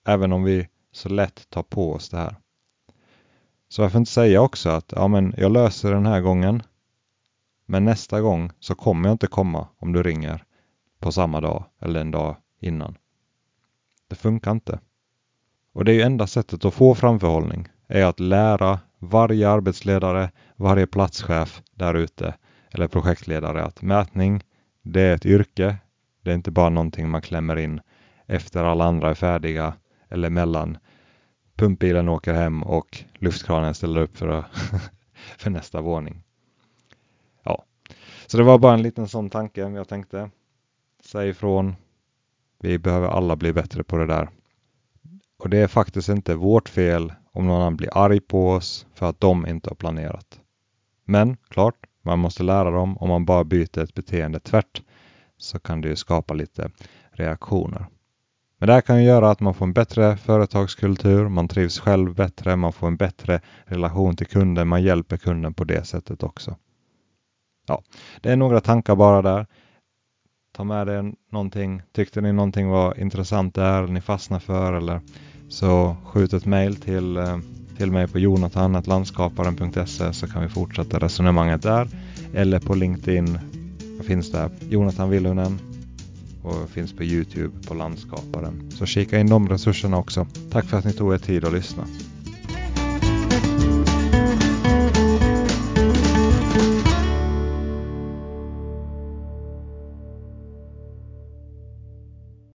Även om vi så lätt tar på oss det här. Så varför inte säga också att ja, men jag löser den här gången. Men nästa gång så kommer jag inte komma om du ringer på samma dag eller en dag innan. Det funkar inte. Och det är ju enda sättet att få framförhållning är att lära varje arbetsledare, varje platschef där ute eller projektledare att mätning, det är ett yrke. Det är inte bara någonting man klämmer in efter alla andra är färdiga eller mellan pumpbilen åker hem och luftkranen ställer upp för, för nästa våning. Så det var bara en liten sån tanke jag tänkte. Säg ifrån. Vi behöver alla bli bättre på det där. Och det är faktiskt inte vårt fel om någon annan blir arg på oss för att de inte har planerat. Men klart, man måste lära dem. Om man bara byter ett beteende tvärt så kan det ju skapa lite reaktioner. Men det här kan ju göra att man får en bättre företagskultur, man trivs själv bättre, man får en bättre relation till kunden, man hjälper kunden på det sättet också. Ja, det är några tankar bara där. Ta med er någonting. Tyckte ni någonting var intressant där, ni fastnade för eller så skjut ett mail till, eh, till mig på jonathan.landskaparen.se så kan vi fortsätta resonemanget där. Eller på LinkedIn finns där Jonathan Villunen och finns på Youtube på Landskaparen. Så kika in de resurserna också. Tack för att ni tog er tid att lyssna.